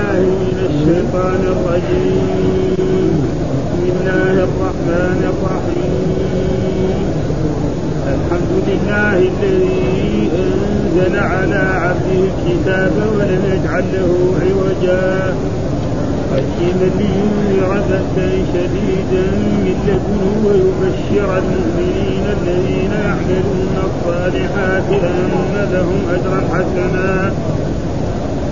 بالله من الشيطان الرجيم. بسم الله الرحمن الرحيم. الحمد لله الذي أنزل على عبده الكتاب ولم يجعل له عوجا. قيما لينذر بأسا شديدا من لدنه ويبشر المؤمنين الذين يعملون الصالحات أن لهم أجرا حسنا.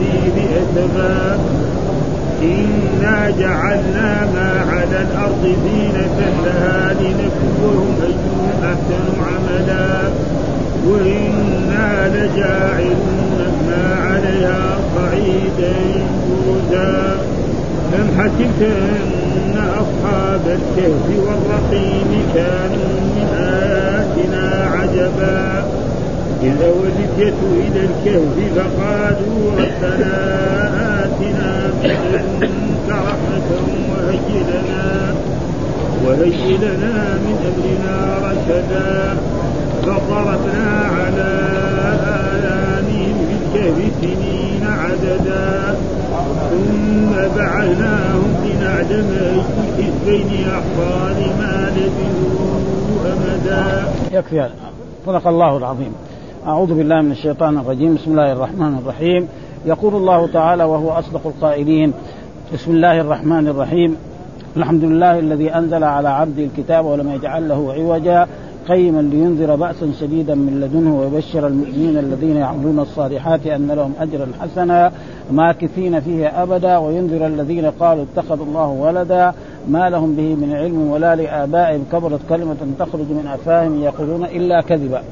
الحديث أسفا إنا جعلنا ما على الأرض زينة لها لنبلوهم أيهم أحسن عملا. وإنا لجاعلون ما عليها صعيدا جوزا أم حسبت أن أصحاب الكهف والرقيم كانوا من آياتنا عجبا. إذا ولدت إلى الكهف فقالوا ربنا آتنا من رحمة وهيئ لنا وهيئ لنا من أمرنا رشدا فضربنا على آذانهم في الكهف سنين عددا ثم بعثناهم لنعلم أي الحزبين أحصى لما لبثوا أمدا. يكفي صدق الله العظيم. أعوذ بالله من الشيطان الرجيم. بسم الله الرحمن الرحيم. يقول الله تعالى وهو أصدق القائلين بسم الله الرحمن الرحيم. الحمد لله الذي أنزل على عبده الكتاب ولم يجعل له عوجا. قيما لينذر بأسا شديدا من لدنه ويبشر المؤمنين الذين يعملون الصالحات أن لهم أجرا حسنا ماكثين فيه أبدا. وينذر الذين قالوا اتخذ الله ولدا. ما لهم به من علم ولا لآبائهم. كبرت كلمة تخرج من أفواههم يقولون إلا كذبا.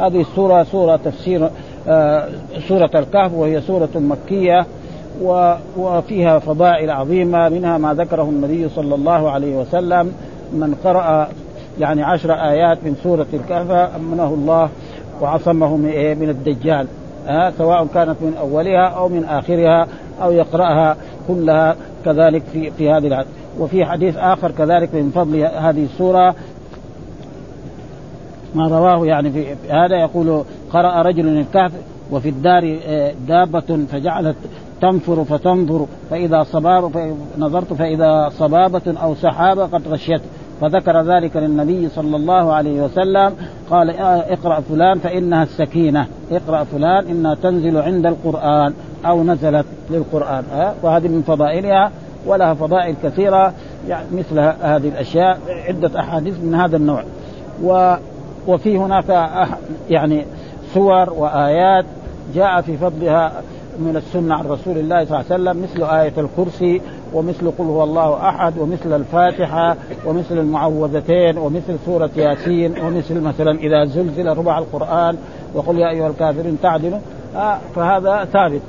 هذه السورة سورة تفسير آه سورة الكهف وهي سورة مكية وفيها فضائل عظيمة منها ما ذكره النبي صلى الله عليه وسلم من قرأ يعني عشر آيات من سورة الكهف أمنه الله وعصمه من, إيه؟ الدجال آه سواء كانت من أولها أو من آخرها أو يقرأها كلها كذلك في في هذه وفي حديث آخر كذلك من فضل هذه السورة ما رواه يعني في هذا يقول قرأ رجل الكهف وفي الدار دابة فجعلت تنفر فتنظر فإذا صباب نظرت فإذا صبابة أو سحابة قد غشيت. فذكر ذلك للنبي صلى الله عليه وسلم قال اقرأ فلان فإنها السكينة. اقرأ فلان إنها تنزل عند القرآن أو نزلت للقرآن. وهذه من فضائلها ولها فضائل كثيرة يعني مثل هذه الأشياء عدة أحاديث من هذا النوع. و وفي هناك يعني سور وآيات جاء في فضلها من السنة عن رسول الله صلى الله عليه وسلم مثل آية الكرسي ومثل قل هو الله أحد ومثل الفاتحة ومثل المعوذتين ومثل سورة ياسين ومثل مثلا إذا زلزل ربع القرآن وقل يا أيها الكافرون تعدلوا. آه فهذا ثابت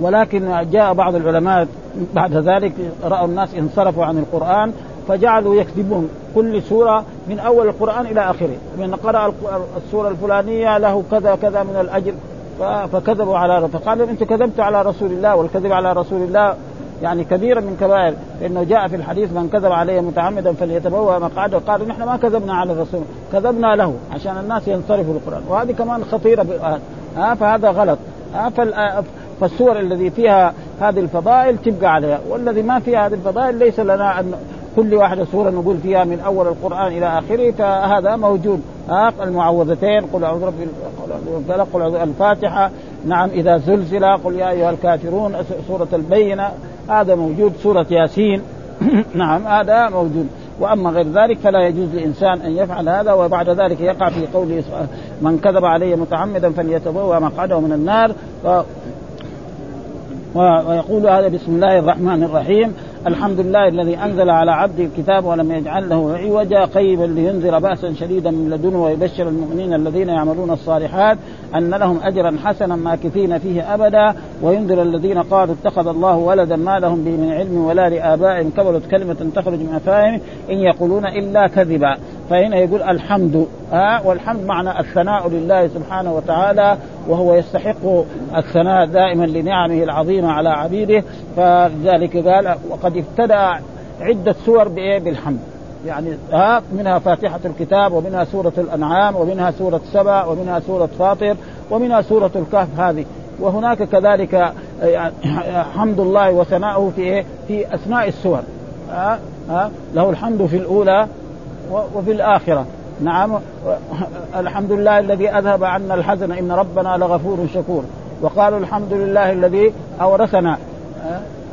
ولكن جاء بعض العلماء بعد ذلك رأوا الناس انصرفوا عن القرآن فجعلوا يكتبون كل سورة من أول القرآن إلى آخره. من قرأ السورة الفلانية له كذا كذا من الأجر فكذبوا على فقالوا أنتم كذبتوا على رسول الله والكذب على رسول الله يعني كبيرا من كبائر لأنه جاء في الحديث من كذب علي متعمدا فليتبوأ مقعده. قالوا نحن ما كذبنا على الرسول كذبنا له عشان الناس ينصرفوا للقران وهذه كمان خطيرة ها فهذا غلط. ها فالسور الذي فيها هذه الفضائل تبقى عليها والذي ما فيها هذه الفضائل ليس لنا أن كل واحدة سورة نقول فيها من أول القرآن إلى آخره فهذا موجود. ها المعوذتين قل أعوذ برب الفلق قل أعوذ الفاتحة. نعم إذا زلزل قل يا أيها الكافرون سورة البينة. هذا موجود سورة ياسين. نعم هذا موجود. وأما غير ذلك فلا يجوز للانسان أن يفعل هذا وبعد ذلك يقع في قوله من كذب علي متعمدا فليتبوأ مقعده من النار. و... ويقول هذا بسم الله الرحمن الرحيم. الحمد لله الذي انزل على عبده الكتاب ولم يجعل له عوجا قيما لينذر بأسا شديدا من لدنه ويبشر المؤمنين الذين يعملون الصالحات أن لهم أجرا حسنا ماكثين فيه أبدا وينذر الذين قالوا اتخذ الله ولدا ما لهم به من علم ولا لآبائهم كبرت كلمة تخرج من افواههم إن يقولون إلا كذبا فهنا يقول الحمد ها آه والحمد معنى الثناء لله سبحانه وتعالى وهو يستحق الثناء دائما لنعمه العظيمة على عبيده. فلذلك قال وقد ابتدأ عدة سور بإيه؟ بالحمد. يعني ها منها فاتحة الكتاب ومنها سورة الأنعام ومنها سورة سبع ومنها سورة فاطر ومنها سورة الكهف هذه. وهناك كذلك حمد الله وثناؤه في إيه؟ في أسماء السور. ها ها له الحمد في الأولى وفي الآخرة. نعم. الحمد لله الذي أذهب عنا الحزن. إن ربنا لغفور شكور. وقالوا الحمد لله الذي أورثنا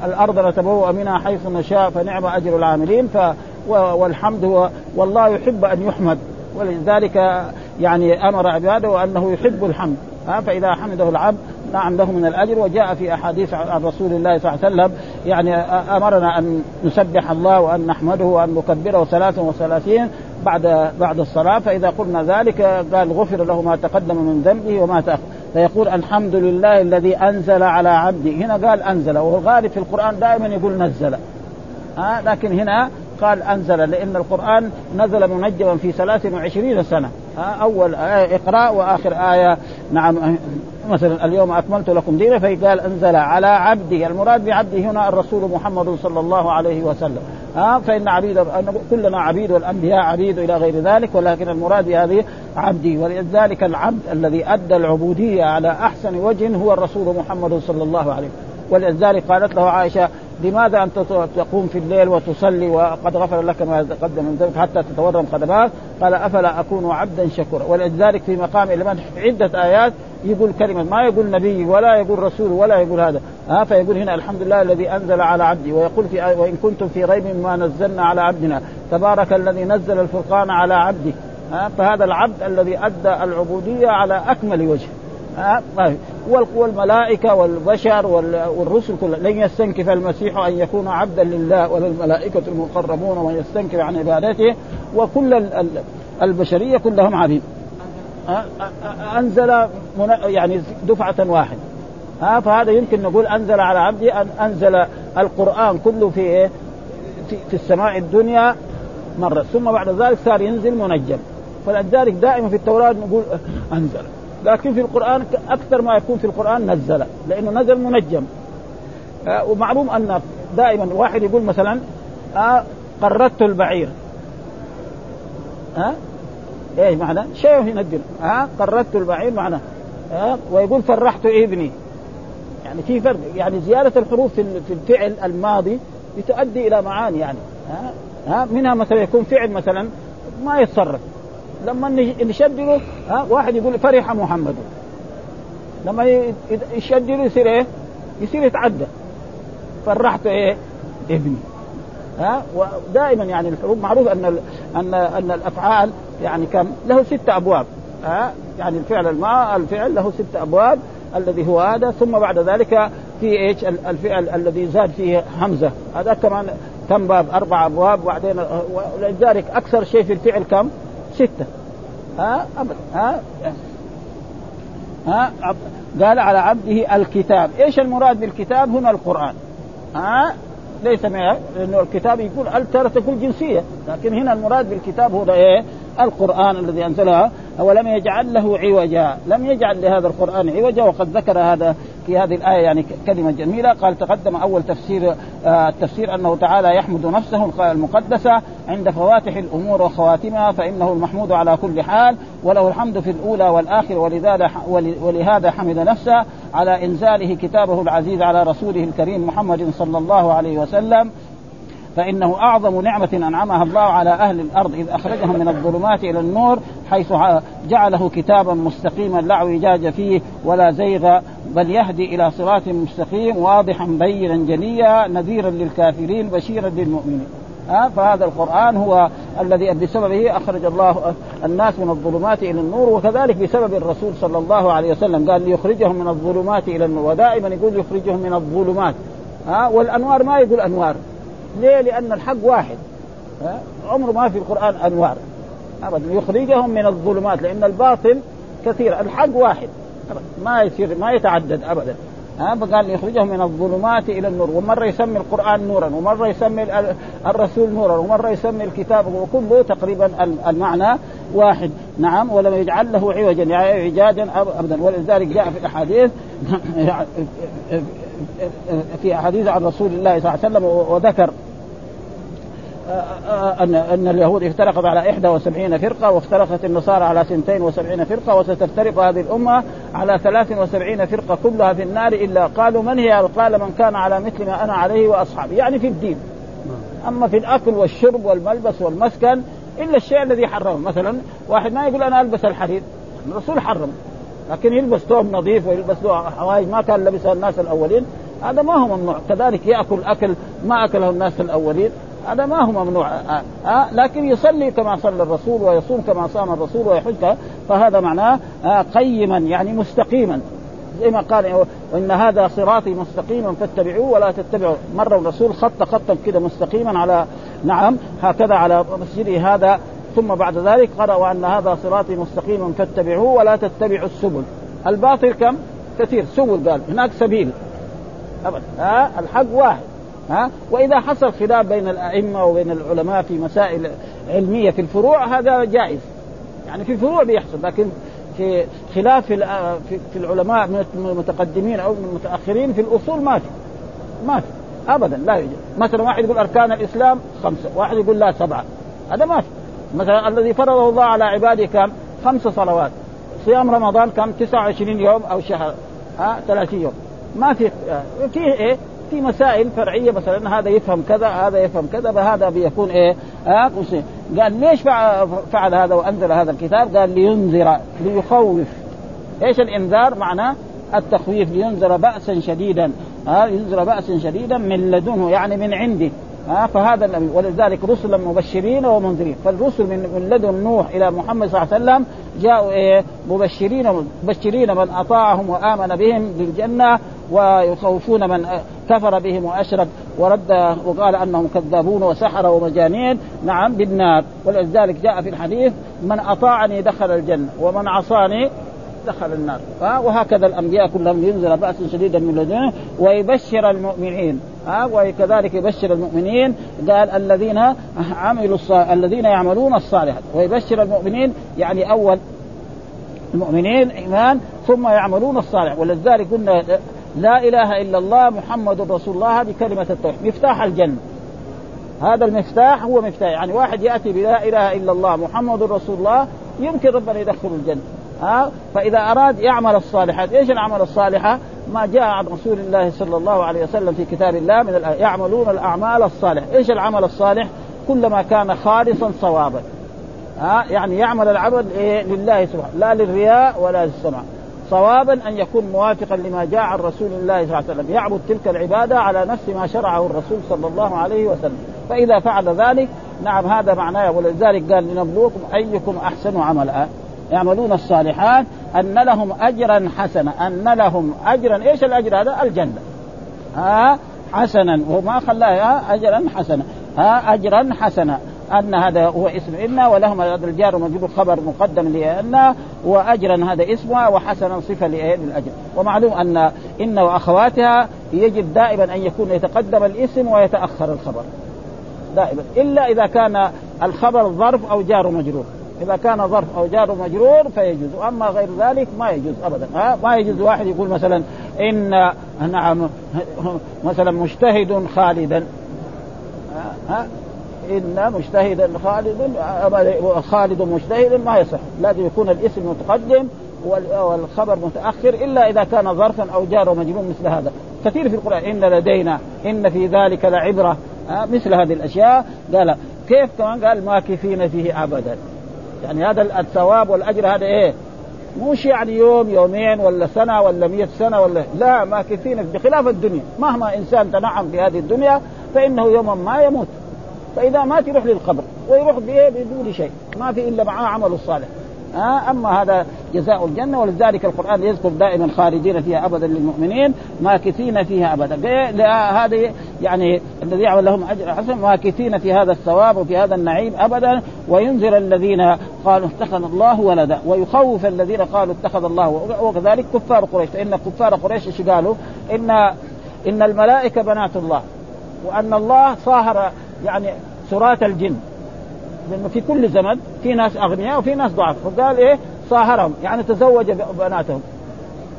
الأرض نتبوأ منها حيث نشاء فنعم أجر العاملين. ف والحمد هو والله يحب أن يحمد. ولذلك يعني أمر عباده وأنه يحب الحمد. فإذا حمده العبد نعم له من الأجر وجاء في أحاديث عن رسول الله صلى الله عليه وسلم. يعني أمرنا أن نسبح الله وأن نحمده وأن نكبره ثلاثا وثلاثين بعد بعد الصلاة. فإذا قلنا ذلك قال غفر له ما تقدم من ذنبه وما تأخر. فيقول الحمد لله الذي أنزل على عبده. هنا قال أنزل. وهو في القرآن دائما يقول نزل. ها لكن هنا قال أنزل لأن القرآن نزل منجما في 23 سنة. أول آية اقرأ وآخر آية. نعم مثلا اليوم أكملت لكم دينا فقال أنزل على عبده. المراد بعبده هنا الرسول محمد صلى الله عليه وسلم. ها فإن عبيد كلنا عبيد والأنبياء عبيد إلى غير ذلك ولكن المراد بهذه عبدي. ولذلك العبد الذي أدى العبودية على أحسن وجه هو الرسول محمد صلى الله عليه وسلم. ولذلك قالت له عائشة لماذا أنت تقوم في الليل وتصلي وقد غفر لك ما تقدم من ذنبك حتى تتورم قدماك؟ قال أفلا أكون عبدا شكورا. ولذلك في مقام المدح عدة آيات يقول كلمة ما يقول نبي ولا يقول رسول ولا يقول هذا. ها فيقول هنا الحمد لله الذي أنزل على عبدي. ويقول في آية وإن كنتم في ريب مما نزلنا على عبدنا. تبارك الذي نزل الفرقان على عبده فهذا العبد الذي أدى العبودية على أكمل وجه. طيب. والملائكة والبشر والرسل كلها. لن يستنكف المسيح أن يكون عبدا لله ولا الملائكة المقربون ومن يستنكف عن عبادته. وكل البشرية كلهم عبيد أنزل يعني دفعة واحدة. ها فهذا يمكن نقول أنزل على عبده أن أنزل القرآن كله في إيه؟ في, في السماء الدنيا مرة. ثم بعد ذلك صار ينزل منجم. فلذلك دائما في التوراة نقول أنزل. لكن في القرآن أكثر ما يكون في القرآن نزل لأنه نزل منجم. آه ومعلوم أن دائما واحد يقول مثلا آه قردت البعير. ها آه إيش معنى؟ شيء ينزل. ها آه قردت البعير معنى. ها ويقول فرحت ابني. يعني في فرق. يعني زيادة الحروف في الفعل الماضي بتؤدي إلى معاني يعني. ها ها منها مثلا يكون فعل مثلا ما يتصرف. لما نشدده ها واحد يقول فرح محمد. لما يشدده يصير إيه؟ يصير يتعدى. فرحت إيه؟ ابني. ها ودائما يعني الحروف معروف أن أن أن الأفعال يعني كم؟ له ست أبواب. ها يعني الفعل الماء الفعل له ست أبواب. الذي هو هذا ثم بعد ذلك في إيش؟ الفعل الذي زاد فيه همزه هذا كمان كم باب؟ أربع أبواب. وبعدين ولذلك أكثر شيء في الفعل كم؟ ستة. ها أبدا ها ها قال على عبده الكتاب. إيش المراد بالكتاب؟ هنا القرآن. ها ليس لأنه الكتاب يقول ال ترى تكون جنسية لكن هنا المراد بالكتاب هو إيه؟ القرآن الذي أنزله. ولم يجعل له عوجا؟ لم يجعل لهذا القرآن عوجا وقد ذكر هذا في هذه الآية يعني كلمة جميلة. قال تقدم أول تفسير آه التفسير أنه تعالى يحمد نفسه المقدسة عند فواتح الأمور وخواتمها فإنه المحمود على كل حال وله الحمد في الأولى والآخر ولذا ولهذا حمد نفسه على إنزاله كتابه العزيز على رسوله الكريم محمد صلى الله عليه وسلم. فإنه أعظم نعمة أنعمها الله على أهل الأرض إذ أخرجهم من الظلمات إلى النور حيث جعله كتابا مستقيما لا اعوجاج فيه ولا زيغ بل يهدي إلى صراط مستقيم واضحا بينا جليا نذيرا للكافرين بشيرا للمؤمنين. ها فهذا القرآن هو الذي بسببه أخرج الله الناس من الظلمات إلى النور وكذلك بسبب الرسول صلى الله عليه وسلم قال ليخرجهم من الظلمات إلى النور ودائما يقول يخرجهم من الظلمات. ها والأنوار ما يقول أنوار. ليه؟ لأن الحق واحد؟ عمره ما في القرآن أنوار. ابدا يخرجهم من الظلمات لأن الباطل كثير. الحق واحد. ما يصير ما يتعدد ابدا. ها فقال يخرجهم من الظلمات إلى النور ومرة يسمي القرآن نورا ومرة يسمي الرسول نورا ومرة يسمي الكتاب وكله تقريبا المعنى واحد. نعم ولم يجعل له عوجا يعني عجاجا ابدا. ولذلك جاء في الاحاديث في أحاديث عن رسول الله صلى الله عليه وسلم وذكر أن أن اليهود افترقت على 71 فرقة وافترقت النصارى على 72 فرقة وستفترق هذه الأمة على 73 فرقة كلها في النار إلا قالوا من هي؟ قال من كان على مثل ما أنا عليه وأصحابي يعني في الدين. أما في الأكل والشرب والملبس والمسكن إلا الشيء الذي حرمه. مثلا واحد ما يقول أنا ألبس الحرير الرسول حرم لكن يلبس ثوب نظيف ويلبس له حوايج ما كان لبسها الناس الأولين هذا ما هو ممنوع. كذلك يأكل أكل ما أكله الناس الأولين. هذا ما هو ممنوع. آه آه لكن يصلي كما صلى الرسول ويصوم كما صام الرسول ويحج فهذا معناه آه قيما يعني مستقيما. زي ما قال وان هذا صراطي مستقيما فاتبعوه ولا تتبعوا. مرة الرسول خط خطا كده مستقيما على نعم هكذا على مسجده هذا. ثم بعد ذلك قرأ وأن هذا صراطي مستقيما فاتبعوه ولا تتبعوا السبل. الباطل كم؟ كثير. سبل قال هناك سبيل. ابدا ها الحق واحد. ها؟ وإذا حصل خلاف بين الأئمة وبين العلماء في مسائل علمية في الفروع هذا جائز. يعني في الفروع بيحصل لكن في خلاف في في العلماء من المتقدمين أو من المتأخرين في الأصول ما في. ما في. ابدا لا يوجد. مثلا واحد يقول أركان الإسلام خمسة واحد يقول لا سبعة. هذا ما في. مثلا الذي فرضه الله على عباده كم خمس صلوات. صيام رمضان كم 29 يوم أو شهر ها 30 يوم. ما في في إيه؟ في مسائل فرعية مثلا هذا يفهم كذا هذا يفهم كذا فهذا بيكون إيه آه قال ليش فعل هذا وأنزل هذا الكتاب؟ قال لينذر ليخوف. إيش الإنذار؟ معناه التخويف لينذر باسا شديدا. ها آه ينذر باسا شديدا من لدنه يعني من عنده. آه فهذا النبي ولذلك رسلا مبشرين ومنذرين. فالرسل من, لدن نوح إلى محمد صلى الله عليه وسلم جاءوا إيه مبشرين مبشرين من أطاعهم وآمن بهم للجنه ويخوفون من كفر بهم واشرك ورد وقال أنهم كذابون وسحره ومجانين. نعم بالنار. ولذلك جاء في الحديث من أطاعني دخل الجنة ومن عصاني دخل النار. وهكذا الأنبياء كلهم ينزل بأسا شديدا من لدنه ويبشر المؤمنين. ها وكذلك يبشر المؤمنين. قال الذين عملوا الذين يعملون الصالحات. ويبشر المؤمنين يعني أول المؤمنين إيمان ثم يعملون الصالح ولذلك قلنا لا إله إلا الله محمد رسول الله هذه كلمة التوحيد. مفتاح الجنة. هذا المفتاح هو مفتاح. يعني واحد يأتي بلا إله إلا الله محمد رسول الله يمكن ربنا يدخله الجنة. ها؟ فإذا أراد يعمل الصالحات إيش الاعمال الصالحة؟ ما جاء عن رسول الله صلى الله عليه وسلم في كتاب الله من يعملون الأعمال الصالحة. إيش العمل الصالح؟ كلما كان خالصا صوابا. ها؟ يعني يعمل العمل إيه؟ لله سبحانه لا للرياء ولا للسمع صوابا أن يكون موافقا لما جاء عن رسول الله صلى الله عليه وسلم. يعبد تلك العبادة على نفس ما شرعه الرسول صلى الله عليه وسلم. فإذا فعل ذلك نعم هذا معناه. ولذلك قال لنبلوكم أيكم أحسن عملا. يعملون الصالحات أن لهم اجرا حسنا. أن لهم اجرا إيش الأجر هذا؟ الجنة. ها حسنا. وما خلاه اجرا حسنا. ها اجرا حسنا. أن هذا هو اسم ان ولهم هذا الجار ومجرور خبر مقدم لأن وأجرا هذا اسمها وحسنا صفة للاجر ومعلوم أن إن وأخواتها يجب دائما أن يكون يتقدم الاسم ويتأخر الخبر. دائما. إلا إذا كان الخبر ظرف أو جار مجرور. إذا كان ظرف أو جار مجرور فيجوز. أما غير ذلك ما يجوز ابدا. ها؟ ما يجوز واحد يقول مثلا إن نعم مثلا مجتهد خالدا. ها؟ إن مجتهدا خالد خالد مجتهد ما يصح. لازم يكون الاسم متقدم والخبر متأخر إلا إذا كان ظرفا أو جار ومجرور مثل هذا. كثير في القرآن إن لدينا إن في ذلك لعبرة. مثل هذه الأشياء. قال كيف كمان؟ قال ماكثين فيه ابدا. يعني هذا الثواب والأجر هذا إيه؟ مش يعني يوم يومين ولا سنة ولا مئة سنة ولا لا ماكثين بخلاف الدنيا. مهما إنسان تنعم في هذه الدنيا فإنه يوما ما يموت. فإذا مات يروح للقبر ويروح بإيه؟ بدون شيء. ما في إلا معاه عمله الصالح. آه أما هذا جزاء الجنة ولذلك القرآن يذكر دائما خالدين فيها أبدا للمؤمنين ماكثين فيها أبدا. هذه يعني الذي يعمل لهم أجر حسن ماكثين في هذا الثواب وفي هذا النعيم أبدا. وينذر الذين قالوا اتخذ الله ولدا ويخوف الذين قالوا اتخذ الله وكذلك كفار قريش. فإن كفار قريش إيش قالوا؟ إن إن الملائكة بنات الله. وأن الله صاهر يعني سرات الجن. لأنه في كل زمن في ناس أغنياء وفي ناس ضعاف فقال إيه؟ صاهرهم. يعني تزوج بناتهم.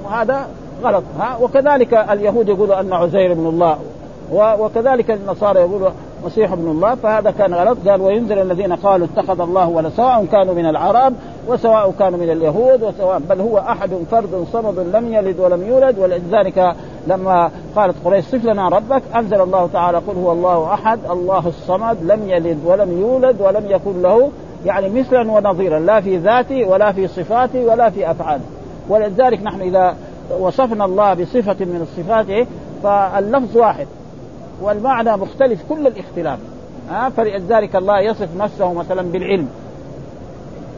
وهذا غلط. ها؟ وكذلك اليهود يقولوا أن عزير ابن الله وكذلك النصارى يقولوا مسيح ابن الله فهذا كان غلط. قال وينذر الذين قالوا اتخذ الله ولا سواء كانوا من العرب وسواء كانوا من اليهود وسواء بل هو أحد فرد صمد لم يلد ولم يولد. ولذلك لما قالت قريش صف لنا ربك أنزل الله تعالى قل هو الله أحد الله الصمد لم يلد ولم يولد ولم يكن له يعني مثلا ونظيرا لا في ذاته ولا في صفاته ولا في افعاله ولذلك نحن إذا وصفنا الله بصفة من الصفات فاللفظ واحد. والمعنى مختلف كل الاختلاف. ها فلذلك الله يصف نفسه مثلا بالعلم.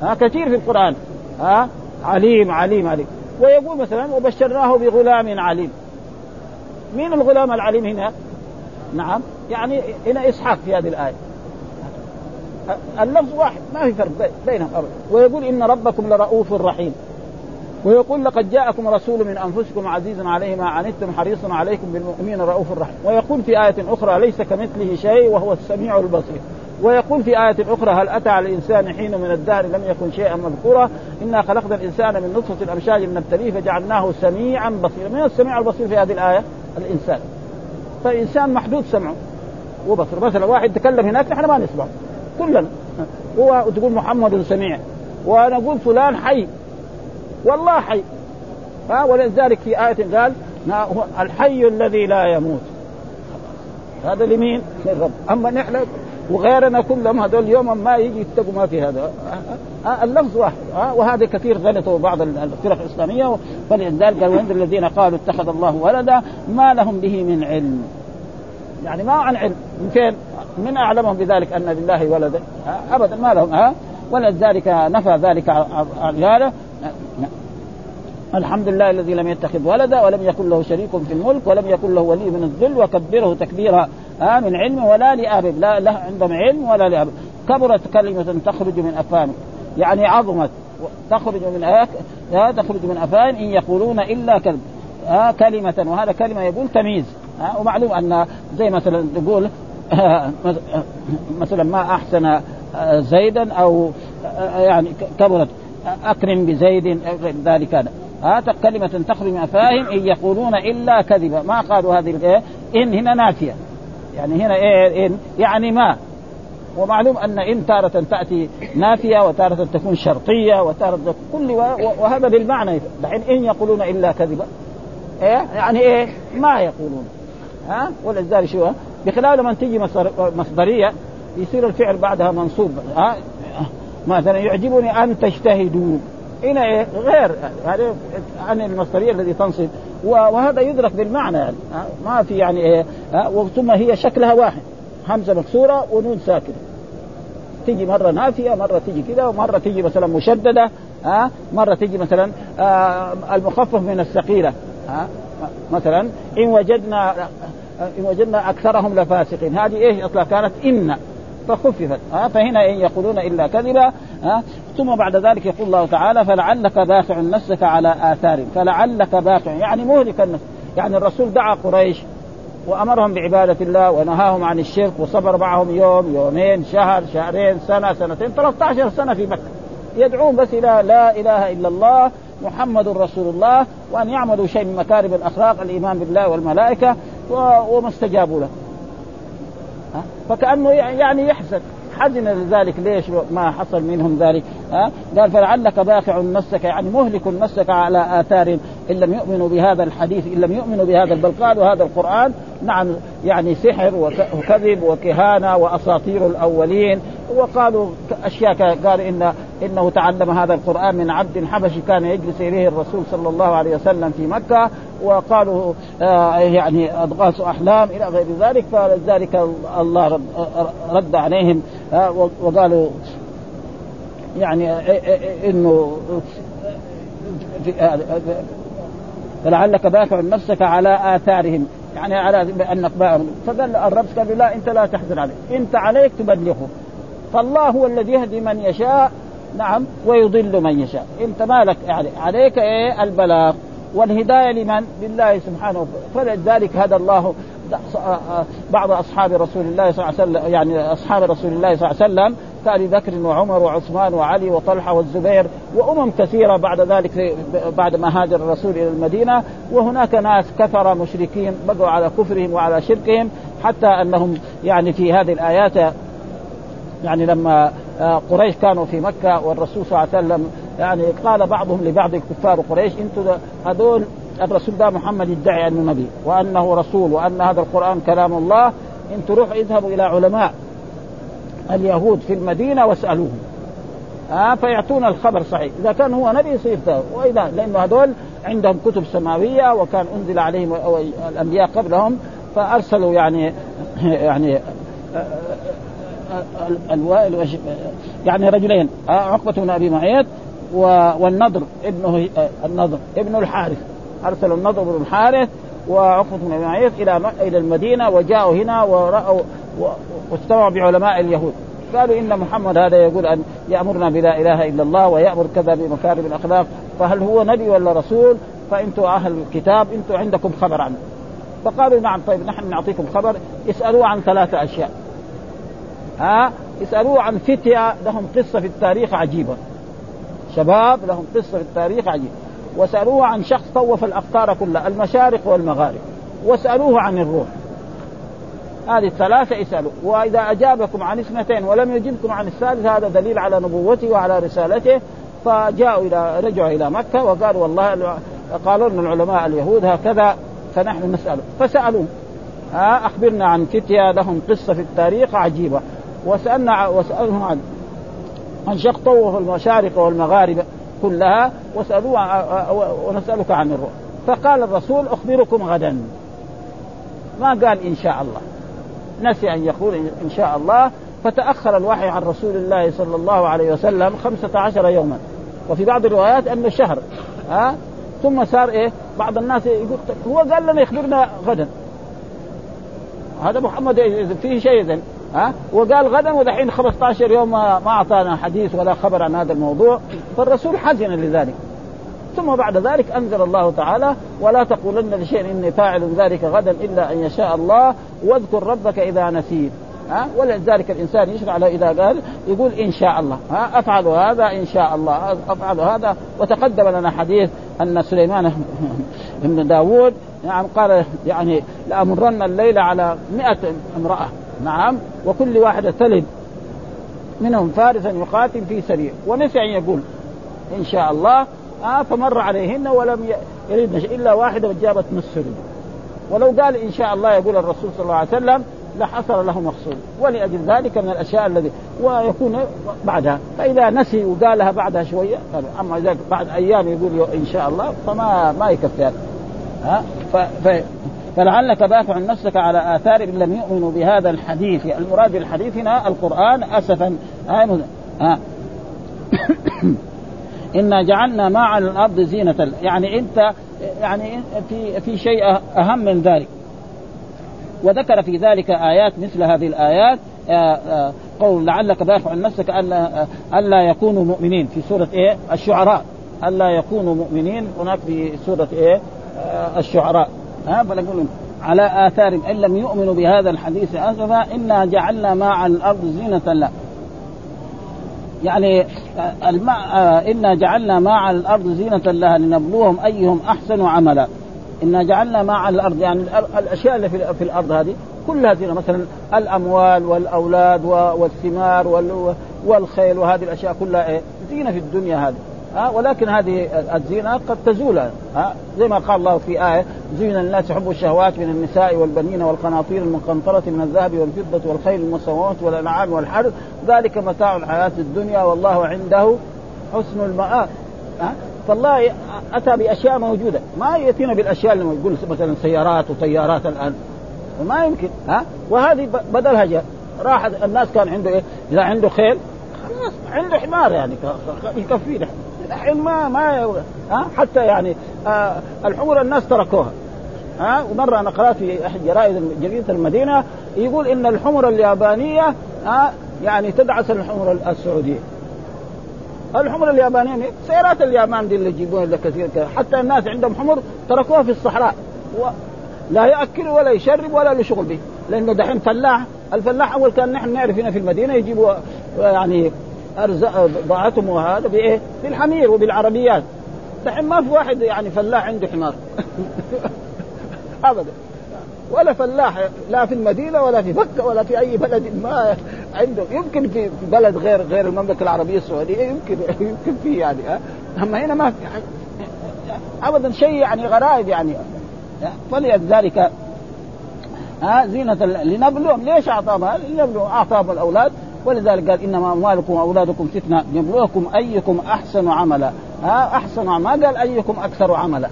ها كثير في القرآن. ها عليم عليم عليم. ويقول مثلا وبشرناه بغلام عليم. مين الغلام العليم هنا؟ نعم. يعني هنا إسحاق في هذه الآية. اللفظ واحد ما في فرق بينهم ابدا. ويقول إن ربكم لرؤوف رحيم. ويقول لقد جاءكم رسول من أنفسكم عزيز عليه ما عنتم حريص عليكم بالمؤمنين رؤوف رحيم ويقول في آية أخرى ليس كمثله شيء وهو السميع البصير. ويقول في آية أخرى هل أتى على الإنسان حين من الدهر لم يكن شيئا مذكورا؟ إنا خلقنا الإنسان من نطفة الأمشاج نبتليه فجعلناه سميعا بصيرا. من السميع البصير في هذه الآية؟ الإنسان. فالإنسان محدود سمعه وبصر مثلا واحد تكلم هناك نحن ما نسمع كلنا. هو تقول محمد سميع. ونقول فلان حي. والله. حي ها ولذلك في آية قال الحي الذي لا يموت. هذا لمين؟ للرب. أما نحن وغيرنا كلهم هذول يوم ما يجي يتقوا ما في هذا. اللفظ واحد. وهذا كثير غلطوا بعض الفرق الإسلامية فلذلك قال وعند الذين قالوا اتخذ الله ولدا ما لهم به من علم. يعني ما عن علم. من فين؟ من أعلمهم بذلك أن لله ولدا؟ أبدا ما لهم. ها ولذلك نفى ذلك عن الحمد لله الذي لم يتخذ ولدا ولم يكن له شريك في الملك ولم يكن له ولي من الذل وكبره تكبيرا آه من علم ولا لأب لا له عندهم علم ولا لأب. كبرت كلمة تخرج من أفهامك يعني عظمت تخرج من آك آه تخرج من أفهام إن يقولون إلا كذب. آه كلمة وهذا كلمة يقول تمييز. آه ومعلوم أن زي مثلا تقول آه مثلا ما أحسن آه زيدا أو آه يعني كبرت أكرم بزيد ذلك. هذا كلمة تخرج من أفاهم إن يقولون إلا كذبا. ما قالوا هذه الإيه؟ إن هنا نافية. يعني هنا إيه؟ إن. يعني ما. ومعلوم أن إن تارة تأتي نافية وتارة تكون شرطية وتارة كل وهذا بالمعنى. دحين إن يقولون إلا كذبا. إيه؟ يعني إيه؟ ما يقولون. ها؟ ولذلك شو؟ بخلاف لما تيجي مصدرية يصير الفعل بعدها منصوب. ها؟ مثلا يعجبني أن تجتهدوا. هنا إيه غير هذا عن المصدرية الذي تنصب وهذا يدرك بالمعنى. يعني ما في يعني إيه ثم هي شكلها واحد. همزة مكسورة ونون ساكنة. تيجي مرة نافية مرة تيجي كذا ومرة تيجي مثلا مشددة. ها مرة تيجي مثلا آه المخفف من الثقيلة. ها مثلا إن وجدنا إن وجدنا أكثرهم لفاسقين. هذه إيش؟ أصلا كانت إن. فخففت ها فهنا إن يقولون إلا كذبا ها ثم بعد ذلك يقول الله تعالى فلعلك باخع نفسك على آثار فلعلك باخع يعني مهلك النفس. يعني الرسول دعا قريش وأمرهم بعبادة الله ونهاهم عن الشرك وصبر معهم يوم يومين شهر شهرين سنة سنتين 13 سنة في مكة. يدعون بس إلى لا إله إلا الله محمد رسول الله وأن يعملوا شيء من مكارم الأخلاق الإيمان بالله والملائكة وما استجابوا له. فكأنه يعني يحزن. حزن لذلك ليش ما حصل منهم ذلك؟ ها؟ قال فلعلك باخع نفسك يعني مهلك نفسك على آثار إن لم يؤمنوا بهذا الحديث إن لم يؤمنوا بهذا بل قالوا هذا القرآن. نعم يعني سحر وكذب وكهانة وأساطير الأولين. وقالوا أشياء قال إن إنه تعلم هذا القرآن من عبد حبشي كان يجلس إليه الرسول صلى الله عليه وسلم في مكة وقالوا آه يعني أضغاث أحلام إلى غير ذلك فلذلك الله رد, رد عليهم آه وقالوا يعني آه إنه فلعلك باخع نفسك على آثارهم يعني على انك فقال الرب قال لا أنت لا تحزن عليه أنت عليك تبلغه فالله هو الذي يهدي من يشاء نعم ويضل من يشاء. انت مالك يعني؟ عليك إيه؟ البلاغ. والهداية لمن؟ لله سبحانه فلذلك هدى الله بعض أصحاب رسول الله صلى الله عليه وسلم يعني أصحاب رسول الله صلى الله عليه وسلم كأبي بكر وعمر وعثمان وعلي وطلحة والزبير وأمم كثيرة بعد ذلك بعد ما هاجر الرسول إلى المدينة وهناك ناس كفر مشركين بقوا على كفرهم وعلى شركهم حتى أنهم يعني في هذه الآيات يعني لما قريش كانوا في مكة والرسول صلى الله عليه وسلم يعني قال بعضهم لبعض كفار قريش أنتم هذول الرسول ده محمد يدعي أنه نبي وأنه رسول وأن هذا القرآن كلام الله أنتم روحوا اذهبوا إلى علماء اليهود في المدينة واسألوهم. آه فيعطون الخبر صحيح. إذا كان هو نبي يصير واذا لأنه هذول عندهم كتب سماوية وكان أنزل عليهم الأنبياء قبلهم فأرسلوا يعني يعني الوائل يعني رجلين عقبة بن أبي معيط والنضر ابنه النضر ابن الحارث أرسلوا النضر بن الحارث وعقبة بن أبي معيط إلى إلى المدينة وجاءوا هنا ورأوا واجتمعوا بعلماء اليهود قالوا إن محمد هذا يقول أن يأمرنا بلا إله إلا الله ويأمر كذا بمكارم الأخلاق فهل هو نبي ولا رسول؟ فانتم أهل الكتاب أنتم عندكم خبر عنه. فقالوا نعم طيب نحن نعطيكم خبر اسالوه عن ثلاثة أشياء. ها اسالوه عن فتية لهم قصة في التاريخ عجيبة. شباب لهم قصة في التاريخ عجيبة. وسألوه عن شخص طوف الأقطار كلها المشارق والمغارب. واسالوه عن الروح. هذه الثلاثة اسألوا وإذا أجابكم عن اثنتين ولم يجبكم عن الثالث هذا دليل على نبوته وعلى رسالته فجاءوا إلى رجعوا إلى مكة وقالوا والله قالوا لنا العلماء اليهود هكذا فنحن نسأل فسألوه أخبرنا عن فتية لهم قصة في التاريخ عجيبة وسألنا وسألهم عن عن شق طوف المشارق والمغارب كلها وسألوه ونسألك عن الروح فقال الرسول أخبركم غدا. ما قال إن شاء الله. نسي أن يقول إن شاء الله. فتأخر الوحي عن رسول الله صلى الله عليه وسلم خمسة عشر يوما. وفي بعض الروايات أنه شهر. ها؟ ثم صار إيه؟ بعض الناس يقول هو قال لنا يخبرنا غدا. هذا محمد فيه شيء ها؟ وقال غدا ودحين 15 يوم ما أعطانا حديث ولا خبر عن هذا الموضوع فالرسول حزن لذلك. ثم بعد ذلك أنزل الله تعالى ولا تقولن لشيء إني فاعل ذلك غدا إلا أن يشاء الله واذكر ربك إذا نسيت. ها؟ ولذلك الإنسان يشرع له إذا قال يقول إن شاء الله. ها؟ أفعل هذا إن شاء الله. أفعل هذا. وتقدم لنا حديث أن سليمان بن داوود نعم قال يعني لأمرن الليل على مئة امرأة. نعم وكل واحدة تلد منهم فارسا يقاتل في سرير ونسي أن يقول إن شاء الله آه فمر عليهن ولم يردن إلا واحدة جابت نصف ولو قال إن شاء الله يقول الرسول صلى الله عليه وسلم لحصل له مقصود. ولأجل ذلك من الأشياء الذي ويكون بعدها. فإذا نسي وقالها بعدها شوية أما إذا بعد أيام يقول إن شاء الله فما ما يكفي. ها ف... ف... فلعلك باقع نفسك على آثار إن لم يؤمنوا بهذا الحديث. المراد بالحديث هنا القرآن اسفا. ها, ها. إنا جعلنا ما على الأرض زينة. يعني أنت يعني في في شيء أهم من ذلك. وذكر في ذلك آيات مثل هذه الآيات. آه، آه، قول لعلك باخع نفسك ألا ألا يكونوا مؤمنين. في سورة إيه؟ الشعراء. ألا يكونوا مؤمنين. هناك في سورة إيه؟ آه، الشعراء. ها فنقول على اثار إن لم يؤمنوا بهذا الحديث اسفا إنا جعلنا ما على الأرض زينة له. يعني الماء إنا جعلنا ما على الأرض زينة لها لنبلوهم أيهم أحسن عملا. إنا جعلنا ما على الأرض يعني الأشياء اللي في الأرض هذه كلها زينة. مثلا الأموال والأولاد والثمار والخيل وهذه الأشياء كلها إيه؟ زينة في الدنيا هذه. ها ولكن هذه الزينة قد تزول ها زي ما قال الله في آية زين الناس حب الشهوات من النساء والبنين والقناطير المقنطرة من الذهب والفضة والخيل المسومات والأنعام والحرث ذلك متاع الحياة الدنيا والله عنده حسن المآب ها فالله أتى بأشياء موجودة ما يأتينا بالأشياء اللي يقول مثلا سيارات وطيارات الآن ما يمكن ها وهذه بدلها جاء راح الناس كان عنده إيه؟ إذا عنده خيل خلاص عنده حمار يعني يكفيه الحين ما ما ها؟ حتى يعني آه الحمر الناس تركوها. ها؟ ومرة أنا قرأت في أحد جرائد جريدة المدينة يقول إن الحمر اليابانية ها؟ يعني تدعس الحمر السعودية. الحمر اليابانية سيارات اليابان دي اللي يجيبوها كثير حتى الناس عندهم حمر تركوها في الصحراء. و... لا يأكل ولا يشرب ولا له شغل به لأنه دحين فلاح الفلاح أول كان نحن نعرف هنا في المدينة يجيبوا يعني ارزاق ضاعتهم وهذا بإيه؟ بالحمير وبالعربيات. دحين ما في واحد يعني فلاح عنده حمار. ابدا. ولا فلاح لا في المدينة ولا في مكة ولا في أي بلد ما عنده. يمكن في بلد غير غير المملكة العربية السعودية يمكن يمكن في يعني أما هنا ما في. ابدا شيء يعني غرائب يعني. فلذلك ها زينة لنبلوهم. ليش أعطاهم لنبلوهم. أعطاهم الأولاد. ولذلك قال إنما أموالكم وأولادكم فتنة. يبلوكم أيكم أحسن عملا. ها؟ أحسن ما قال أيكم أكثر عملا.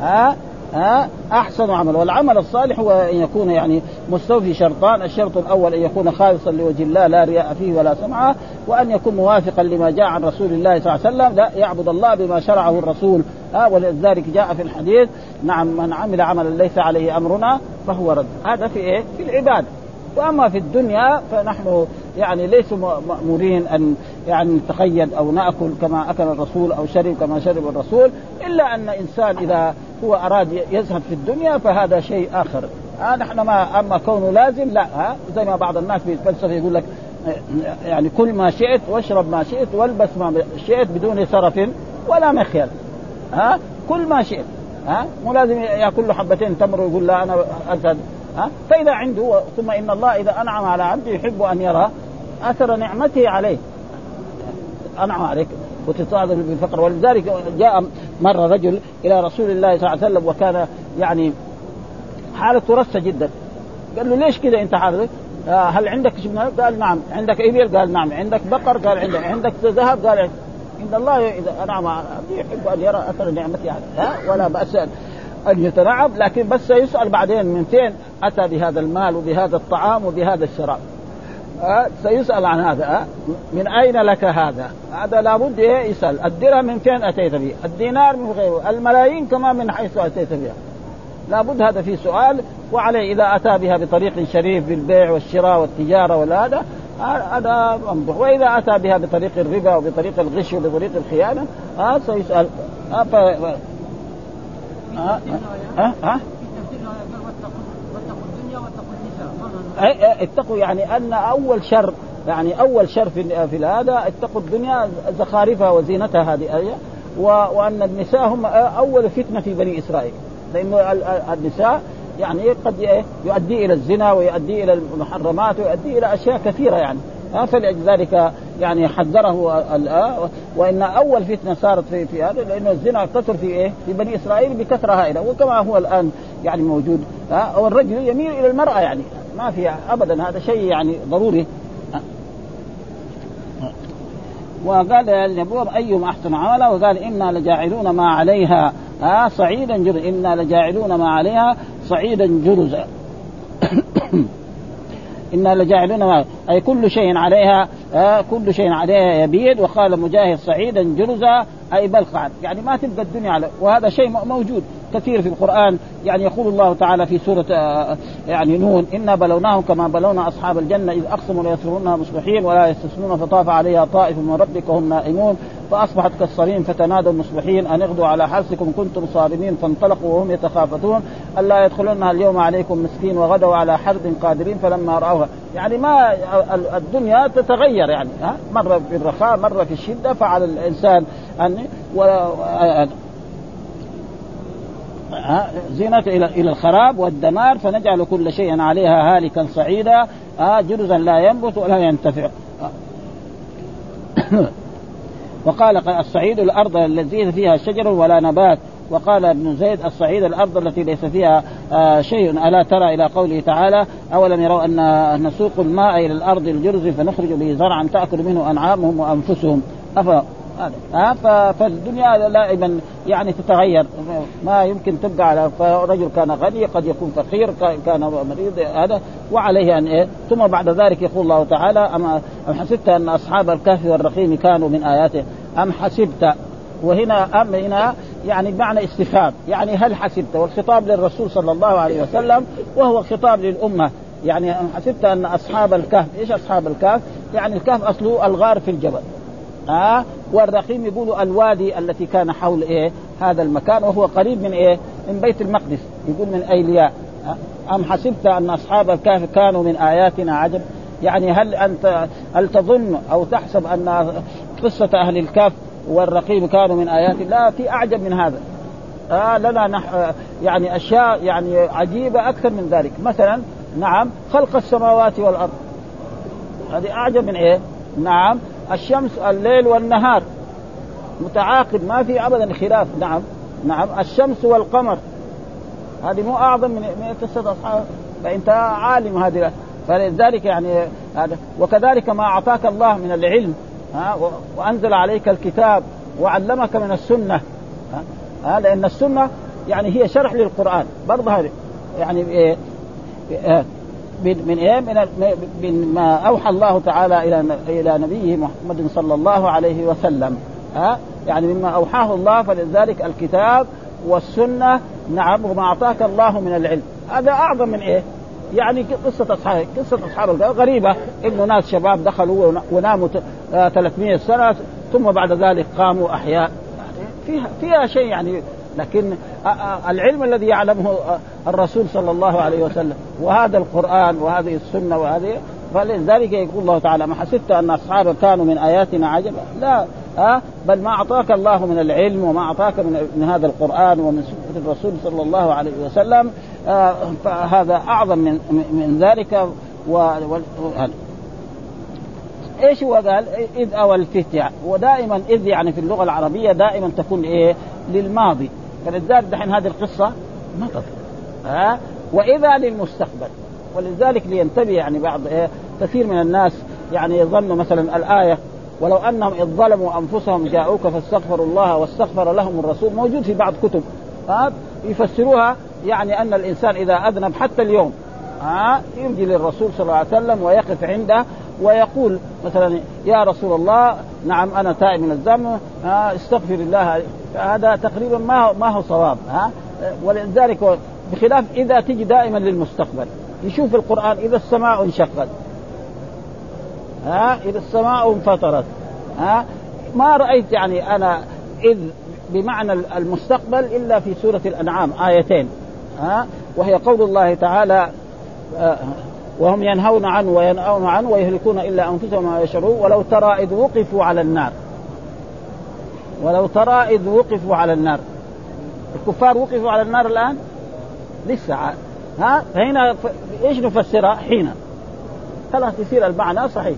ها؟ ها؟ أحسن عمل والعمل الصالح هو أن يكون يعني مستوفي شرطان. الشرط الأول أن يكون خالصا لوجه الله لا رياء فيه ولا سمعه. وأن يكون موافقا لما جاء عن رسول الله صلى الله عليه وسلم. لا يعبد الله بما شرعه الرسول. ها؟ ولذلك جاء في الحديث نعم من عمل عملا ليس عليه أمرنا فهو رد. هذا في إيه؟ في العبادة. وأما في الدنيا فنحن يعني ليسوا مأمورين أن يعني نتقيد أو نأكل كما أكل الرسول أو شرب كما شرب الرسول إلا أن إنسان إذا هو أراد يزهد في الدنيا فهذا شيء آخر. آه نحن ما أما كونه لازم لا ها؟ زي ما بعض الناس بيتفلسف يقول لك يعني كل ما شئت واشرب ما شئت والبس ما شئت بدون سرف ولا مخيل ها؟ كل ما شئت ها؟ مو لازم يأكل له حبتين تمر ويقول لا أنا أزهد. ها؟ فإذا عنده ثم إن الله إذا أنعم على عبده يحب أن يرى أثر نعمته عليه. أنعم عليك. وتتصادم بالفقر ولذلك جاء مرة رجل إلى رسول الله صلى الله عليه وسلم وكان يعني حالته رسه جدا. قال له ليش كذا أنت حالتك؟ آه هل عندك قال نعم. عندك إبل؟ قال نعم. عندك بقر؟ قال عندك. عندك ذهب؟ قال عند الله إذا أنعم يحب أن يرى أثر نعمته عليه. ولا بأس. أن يتنعم لكن بس سيسال بعدين من فين أتى بهذا المال وبهذا الطعام وبهذا الشراب. أه؟ سيسأل عن هذا أه؟ من أين لك هذا؟ هذا لابد إيه؟ يسأل، الدرهم من فين أتيت به؟ الدينار من غيره، الملايين كمان من حيث أتيت بها. لابد هذا في سؤال وعليه إذا أتى بها بطريق شريف بالبيع والشراء والتجارة ولا هذا هذا ممدوح وإذا أتى بها بطريق الربا وبطريق الغش وبطريق الخيانة ها سيسأل. ف... ها؟ ها, ها؟ اتقوا يعني أن أول شر يعني أول شر في في هذا اتقوا الدنيا زخارفها وزينتها هذه آية وأن النساء هم أول فتنة في بني إسرائيل. لأنه النساء يعني قد يؤدي إلى الزنا ويؤدي إلى المحرمات ويؤدي إلى أشياء كثيرة يعني. فلذلك يعني حذره وإن أول فتنة صارت في في هذا لأنه الزنا كثر في إيه؟ في بني إسرائيل بكثرة هائلة وكما هو الآن يعني موجود. والرجل يميل إلى المرأة يعني. ما في ابدا هذا شيء يعني ضروري. وقال النبوة أيهم أحسن عملا؟ وقال إنا لجاعلون ما عليها. آه صعيدا جرزا إنا لجاعلون ما عليها صعيدا جرزا إنا لجاعلون ما أي كل شيء عليها آه كل شيء عليها يبيد. وقال مجاهد صعيدا جرزا أي بلقعا يعني ما تبقى الدنيا على وهذا شيء موجود كثير في القرآن. يعني يقول الله تعالى في سورة يعني نون إنا بلوناهم كما بلونا أصحاب الجنة إذ أقسموا ليصرمونها مصبحين ولا يستثنون فطاف عليها طائف من ربك وهم نائمون. فأصبحت كالصريم فتنادوا المصبحين أن اغدوا على حرثكم كنتم صارمين فانطلقوا وهم يتخافتون. ألا يدخلونها اليوم عليكم مسكين وغدوا على حرد قادرين فلما رأوها. يعني ما الدنيا تتغير يعني ها؟ مرة في الرخاء مرة في الشدة فعلى الإنسان أن زينة إلى إلى الخراب والدمار فنجعل كل شيء عليها هالكا صعيدا جرزا لا ينبت ولا ينتفع. وقال الصعيد الأرض التي فيها شجر ولا نبات. وقال ابن زيد الصعيد الأرض التي ليس فيها آه شيء. ألا ترى إلى قوله تعالى أولم يروا ان نسوق الماء إلى الأرض الجرز فنخرج به زرعا تأكل منه أنعامهم وأنفسهم. افا هذا. فالدنيا دائما يعني تتغير. ما يمكن تبقى على فرجل كان غني قد يكون فقير كان مريض هذا. وعليه ان إيه ثم بعد ذلك يقول الله تعالى ام أم حسبت أن أصحاب الكهف والرقيم كانوا من آياته؟ أم حسبت؟ وهنا أم هنا يعني بمعنى استفهام. يعني هل حسبت؟ والخطاب للرسول صلى الله عليه وسلم وهو خطاب للأمة. يعني حسبت أن أصحاب الكهف إيش أصحاب الكهف؟ يعني الكهف أصله الغار في الجبل. ها آه؟ والرقيم يقولوا الوادي التي كان حول إيه؟ هذا المكان وهو قريب من إيه؟ من بيت المقدس. يقول من ايلياء أم حسبت أن أصحاب الكهف كانوا من آياتنا عجب؟ يعني هل أنت هل تظن أو تحسب أن قصة أهل الكهف والرقيب كانوا من آيات؟ لا في أعجب من هذا. آه لنا نح يعني أشياء يعني عجيبة أكثر من ذلك. مثلا نعم خلق السماوات والأرض. هذه أعجب من إيه؟ نعم الشمس الليل والنهار. متعاقب ما في ابدا خلاف. نعم نعم. الشمس والقمر. هذه مو أعظم من قصة أصحاب. فانت عالم هذه فلذلك يعني هذا. وكذلك ما أعطاك الله من العلم. ها وأنزل عليك الكتاب وعلمك من السنة. ها لأن السنة يعني هي شرح للقرآن. برضه هذه يعني إيه من إيه? من من ما أوحى الله تعالى إلى إلى نبيه محمد صلى الله عليه وسلم. ها؟ يعني مما أوحاه الله فلذلك الكتاب والسنة نعم وما أعطاك الله من العلم. هذا أعظم من إيه؟ يعني قصة أصحاب قصة أصحاب غريبة. إنه ناس شباب دخلوا وناموا 300 سنة ثم بعد ذلك قاموا أحياء. يعني فيها فيها شيء يعني لكن العلم الذي يعلمه الرسول صلى الله عليه وسلم وهذا القرآن وهذه السنة وهذه فلذلك يقول الله تعالى ما حسبت أن أصحاب كانوا من آياتنا عجبا؟ لا ها؟ بل ما أعطاك الله من العلم وما أعطاك من, من هذا القرآن ومن سنة الرسول صلى الله عليه وسلم آه فهذا أعظم من من ذلك. و, و... إيش هو قال؟ إذ أوى الفتية. ودائما إذ يعني في اللغة العربية دائما تكون إيه؟ للماضي. فلذلك دحين هذه القصة ما تطلع. ها؟ وإذا للمستقبل. ولذلك لينتبه يعني بعض إيه كثير من الناس يعني يظنوا مثلا الآية ولو أنهم إذ ظلموا أنفسهم جاءوك فاستغفروا الله واستغفر لهم الرسول. موجود في بعض كتب. ها؟ يفسروها يعني أن الإنسان إذا أذنب حتى اليوم. ها؟ يرجي للرسول صلى الله عليه وسلم ويقف عنده ويقول مثلا يا رسول الله نعم أنا تائب من الذنب استغفر الله. هذا تقريبا ما ما هو صواب ها؟ ولذلك بخلاف إذا تجي دائما للمستقبل يشوف القرآن إذا السماء انشقت ها؟ إذا السماء انفطرت ها؟ ما رأيت يعني أنا إذ بمعنى المستقبل إلا في سورة الأنعام آيتين ها؟ وهي قول الله تعالى وهم ينهون عنه وينأون عنه ويهلكون إلا أنفسهم ما يشعرون. ولو ترى إذ وقفوا على النار. ولو ترى إذ وقفوا على النار. الكفار وقفوا على النار الآن؟ لسه ها؟ فهنا إيش نفسرها؟ حين خلاص يصير المعنى صحيح.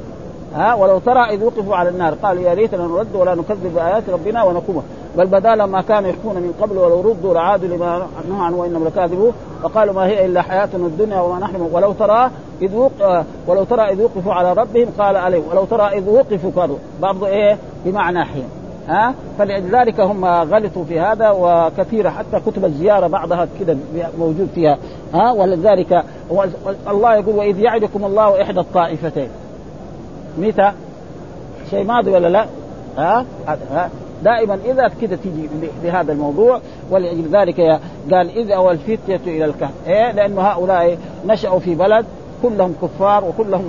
ها؟ ولو ترى إذ وقفوا على النار. قالوا يا ريتنا نرد ولا نكذب بآيات ربنا ونقوم. بل بدا ما كانوا يخفون من قبل ولو ردوا لعادوا لما نهوا عنه وإنهم لكاذبون. وقالوا ما هي إلا حياتنا الدنيا وما نحن ولو ترى إذ وق... ولو ترى إذ وقفوا على ربهم قال عليه ولو ترى إذ وقفوا قالوا برضه إيه بمعنى حين ها فلذلك هم غلطوا في هذا وكثيرة حتى كتب الزيارة بعضها كده موجود فيها ها ولذلك الله يقول وإذ يعدكم الله إحدى الطائفتين متى؟ شيء ماضي ولا لا؟ ها؟ ها؟ دائما إذا كده تيجي بهذا الموضوع ولأجل ذلك قال إذ اوى الفتية إلى الكهف إيه؟ لأنه هؤلاء نشأوا في بلد كلهم كفار وكلهم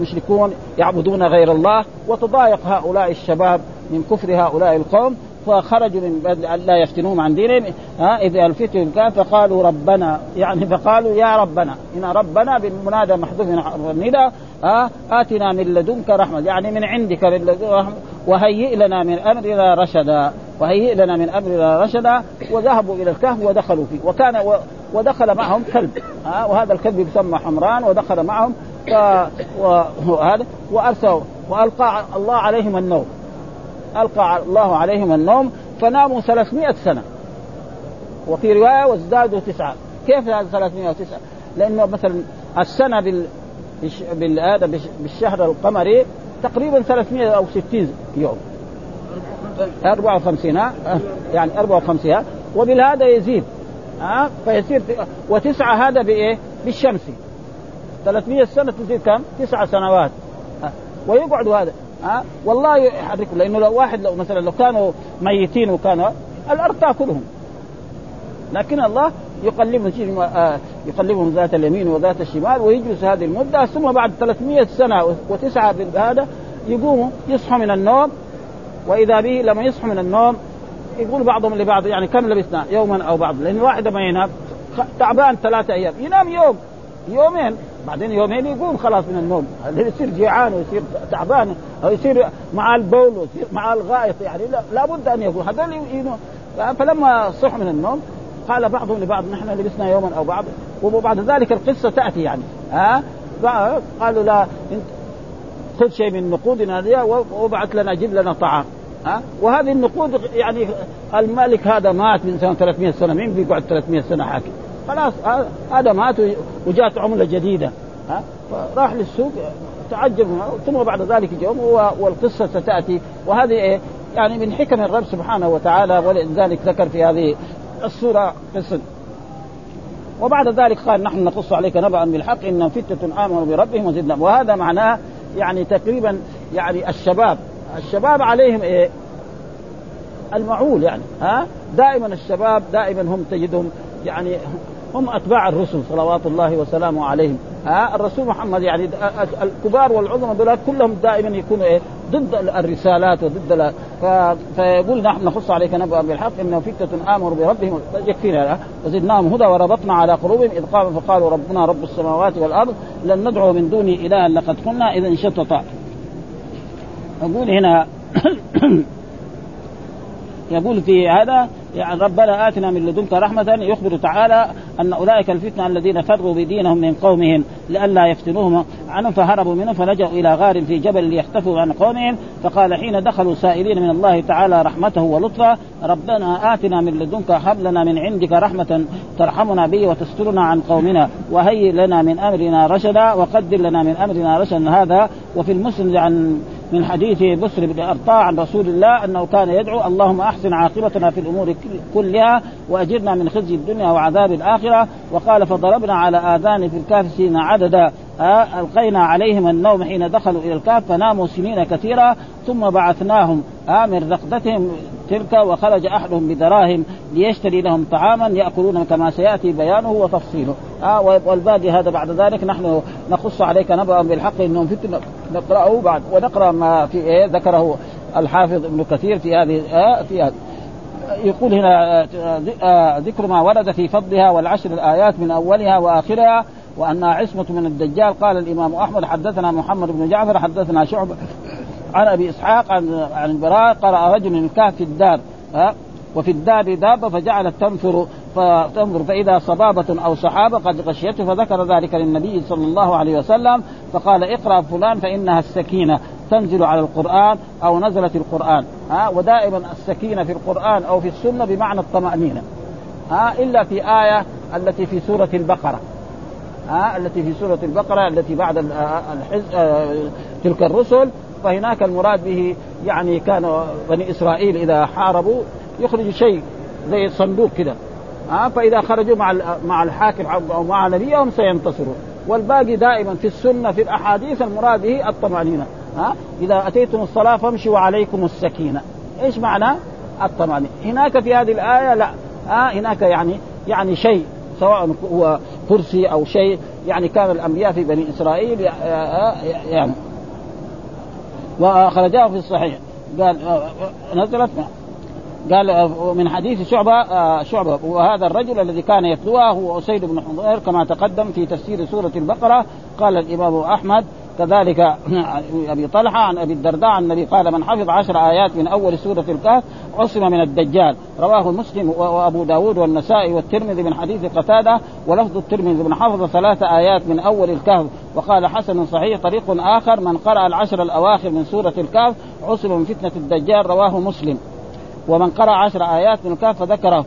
مشركون يعبدون غير الله وتضايق هؤلاء الشباب من كفر هؤلاء القوم فخرجوا من لا يفتنوهم عن دينهم ها اذا الفتوا كان فقالوا ربنا يعني فقالوا يا ربنا إن ربنا بالمنادى محذوف من الندى آتنا من لدنك رحمة يعني من عندك من لدنك رحمة وهيئ لنا من أمرنا رشدا وهيئ لنا من أمرنا رشدا وذهبوا إلى الكهف ودخلوا فيه وكان ودخل معهم كلب ها وهذا الكلب يسمى حمران ودخل معهم وهذا وأرسلوا وألقى الله عليهم النوم. ألقى الله عليهم النوم فناموا 300 سنة. وفي رواية وازدادوا تسعة. كيف هذا 309 لأنه مثلا السنة بال بال بالشهر القمري تقريبا 300 أو 60 يوم. 54 ها يعني 54 ها وبالهذا يزيد ها فيصير وتسعة هذا بإيه؟ بالشمس. 300 سنة تزيد كم؟ تسع سنوات ويقعد هذا. ها؟ والله يحركه لأنه لو واحد لو مثلا لو كانوا ميتين وكانوا الأرض تاكلهم لكن الله يقلبهم آه، يقلبهم ذات اليمين وذات الشمال ويجلس هذه المدة ثم بعد 300 سنة وتسعة هذا يقوموا يصحوا من النوم. وإذا به لما يصحوا من النوم يقول بعضهم لبعض يعني كم لبسنا يوما أو بعض لأن واحد ما ينام تعبان ثلاثة أيام. ينام يوم يومين. بعدين يومين يقوم خلاص من النوم. يصير جيعان ويصير تعبان أو يصير مع البول ويصير مع الغائط يعني لابد أن يقول. هذول فلما صح من النوم قال بعضهم لبعض نحن لبسنا يوما أو بعض. وبعد ذلك القصة تأتي يعني. ها؟ قالوا لا خذ شيء من نقودنا هذه وابعث لنا جيب لنا طعام. ها؟ وهذه النقود يعني الملك هذا مات من سنة 300 سنة مين بيقعد 300 سنة حاكم؟ خلاص هذا مات وجاءت عملة جديدة ها؟ فراح للسوق تعجب ثم بعد ذلك يوم والقصة ستأتي. وهذه إيه يعني من حكم الرب سبحانه وتعالى ولذلك ذكر في هذه السورة قصة. وبعد ذلك قال نحن نقص عليك نبأ بالحق إن فتة آمنوا بربهم وزدناهم وهذا معناه يعني تقريبا يعني الشباب الشباب عليهم إيه؟ المعول يعني ها؟ دائما الشباب دائما هم تجدهم يعني هم أتباع الرسل صلوات الله وسلامه عليهم. ها الرسول محمد يعني الكبار والعظماء دول كلهم دائما يكونوا إيه؟ ضد الرسالات وضد فيقول نحن نخص عليك نبأ بالحق انه فتة امروا بربهم. يكفينا وزدناهم هدى وربطنا على قلوبهم إذ قاموا فقالوا ربنا رب السماوات والأرض لن ندعو من دونه الها لقد قلنا اذا شططا يقول هنا يقول في هذا يعني ربنا آتنا من لدنك رحمة يخبر تعالى أن أولئك الفتنة الذين فرغوا بدينهم من قومهم لئلا يفتنوهم. عنهم فهربوا منهم فلجأوا إلى غار في جبل ليختفوا عن قومهم. فقال حين دخلوا سائلين من الله تعالى رحمته ولطفه ربنا آتنا من لدنك هب لنا من عندك رحمة ترحمنا به وتسترنا عن قومنا وهيئ لنا من أمرنا رشدا وقدر لنا من أمرنا رشدا هذا. وفي المسلم عن من حديث بسر بن أرطاع عن رسول الله أنه كان يدعو اللهم أحسن عاقبتنا في الأمور كلها وأجرنا من خزي الدنيا وعذاب الآخرة وقال فضربنا على آذان في الكهف سنين عددا آه، ألقينا عليهم النوم حين دخلوا إلى الكهف فناموا سنين كثيرة ثم بعثناهم آه، من رقدتهم تلك وخرج أحدهم بدراهم ليشتري لهم طعاما يأكلون كما سيأتي بيانه وتفصيله. آه والباقي هذا بعد ذلك نحن نقص عليك نبأ بالحق إنهم فتن نقرأه بعد ونقرأ ما في إيه ذكره الحافظ ابن كثير في هذه آه في هذه. يقول هنا آه، آه، ذكر ما ورد في فضلها والعشر الآيات من أولها وآخرها وأنها عصمة من الدجال. قال الإمام أحمد حدثنا محمد بن جعفر حدثنا شعبة عن أبي إسحاق عن عن البراء قرأ رجل الكهف في الدار ها؟ وفي الدار دابة فجعلت تنفر فتنظر فإذا صبابة أو سحابة قد غشيته فذكر ذلك للنبي صلى الله عليه وسلم فقال اقرأ فلان فإنها السكينة تنزل على القرآن أو نزلت القرآن ها؟ ودائما السكينة في القرآن أو في السنة بمعنى الطمأنينة ها؟ إلا في آية التي في سورة البقرة ها؟ التي في سورة البقرة التي بعد الحز... تلك الرسل فهناك المراد به يعني كان بني إسرائيل إذا حاربوا يخرجوا شيء زي صندوق كده. ها فإذا خرجوا مع مع الحاكم أو مع نبيهم سينتصرون. والباقي دائما في السنة في الأحاديث المراد به الطمأنينة. ها إذا أتيتم الصلاة فامشوا عليكم السكينة. إيش معنى الطمأنينة؟ هناك في هذه الآية لا. ها هناك يعني يعني شيء سواء هو كرسي أو شيء يعني كان الأنبياء في بني إسرائيل يعني وخرجاه في الصحيح. قال نزلت. قال من حديث شعبة شعبة وهذا الرجل الذي كان يتلوها هو أسيد بن حضير كما تقدم في تفسير سورة البقرة. قال الإمام أحمد كذلك أبي طلحة عن أبي الدرداء عن النبي قال من حفظ عشر آيات من أول سورة الكهف عصم من الدجال. رواه مسلم وأبو داود والنسائي والترمذي من حديث قتادة ولفظ الترمذي من حفظ ثلاث آيات من أول الكهف. وقال حسن صحيح طريق آخر من قرأ العشر الأواخر من سورة الكهف عصم من فتنة الدجال. رواه مسلم. ومن قرأ عشر آيات من الكهف فذكره.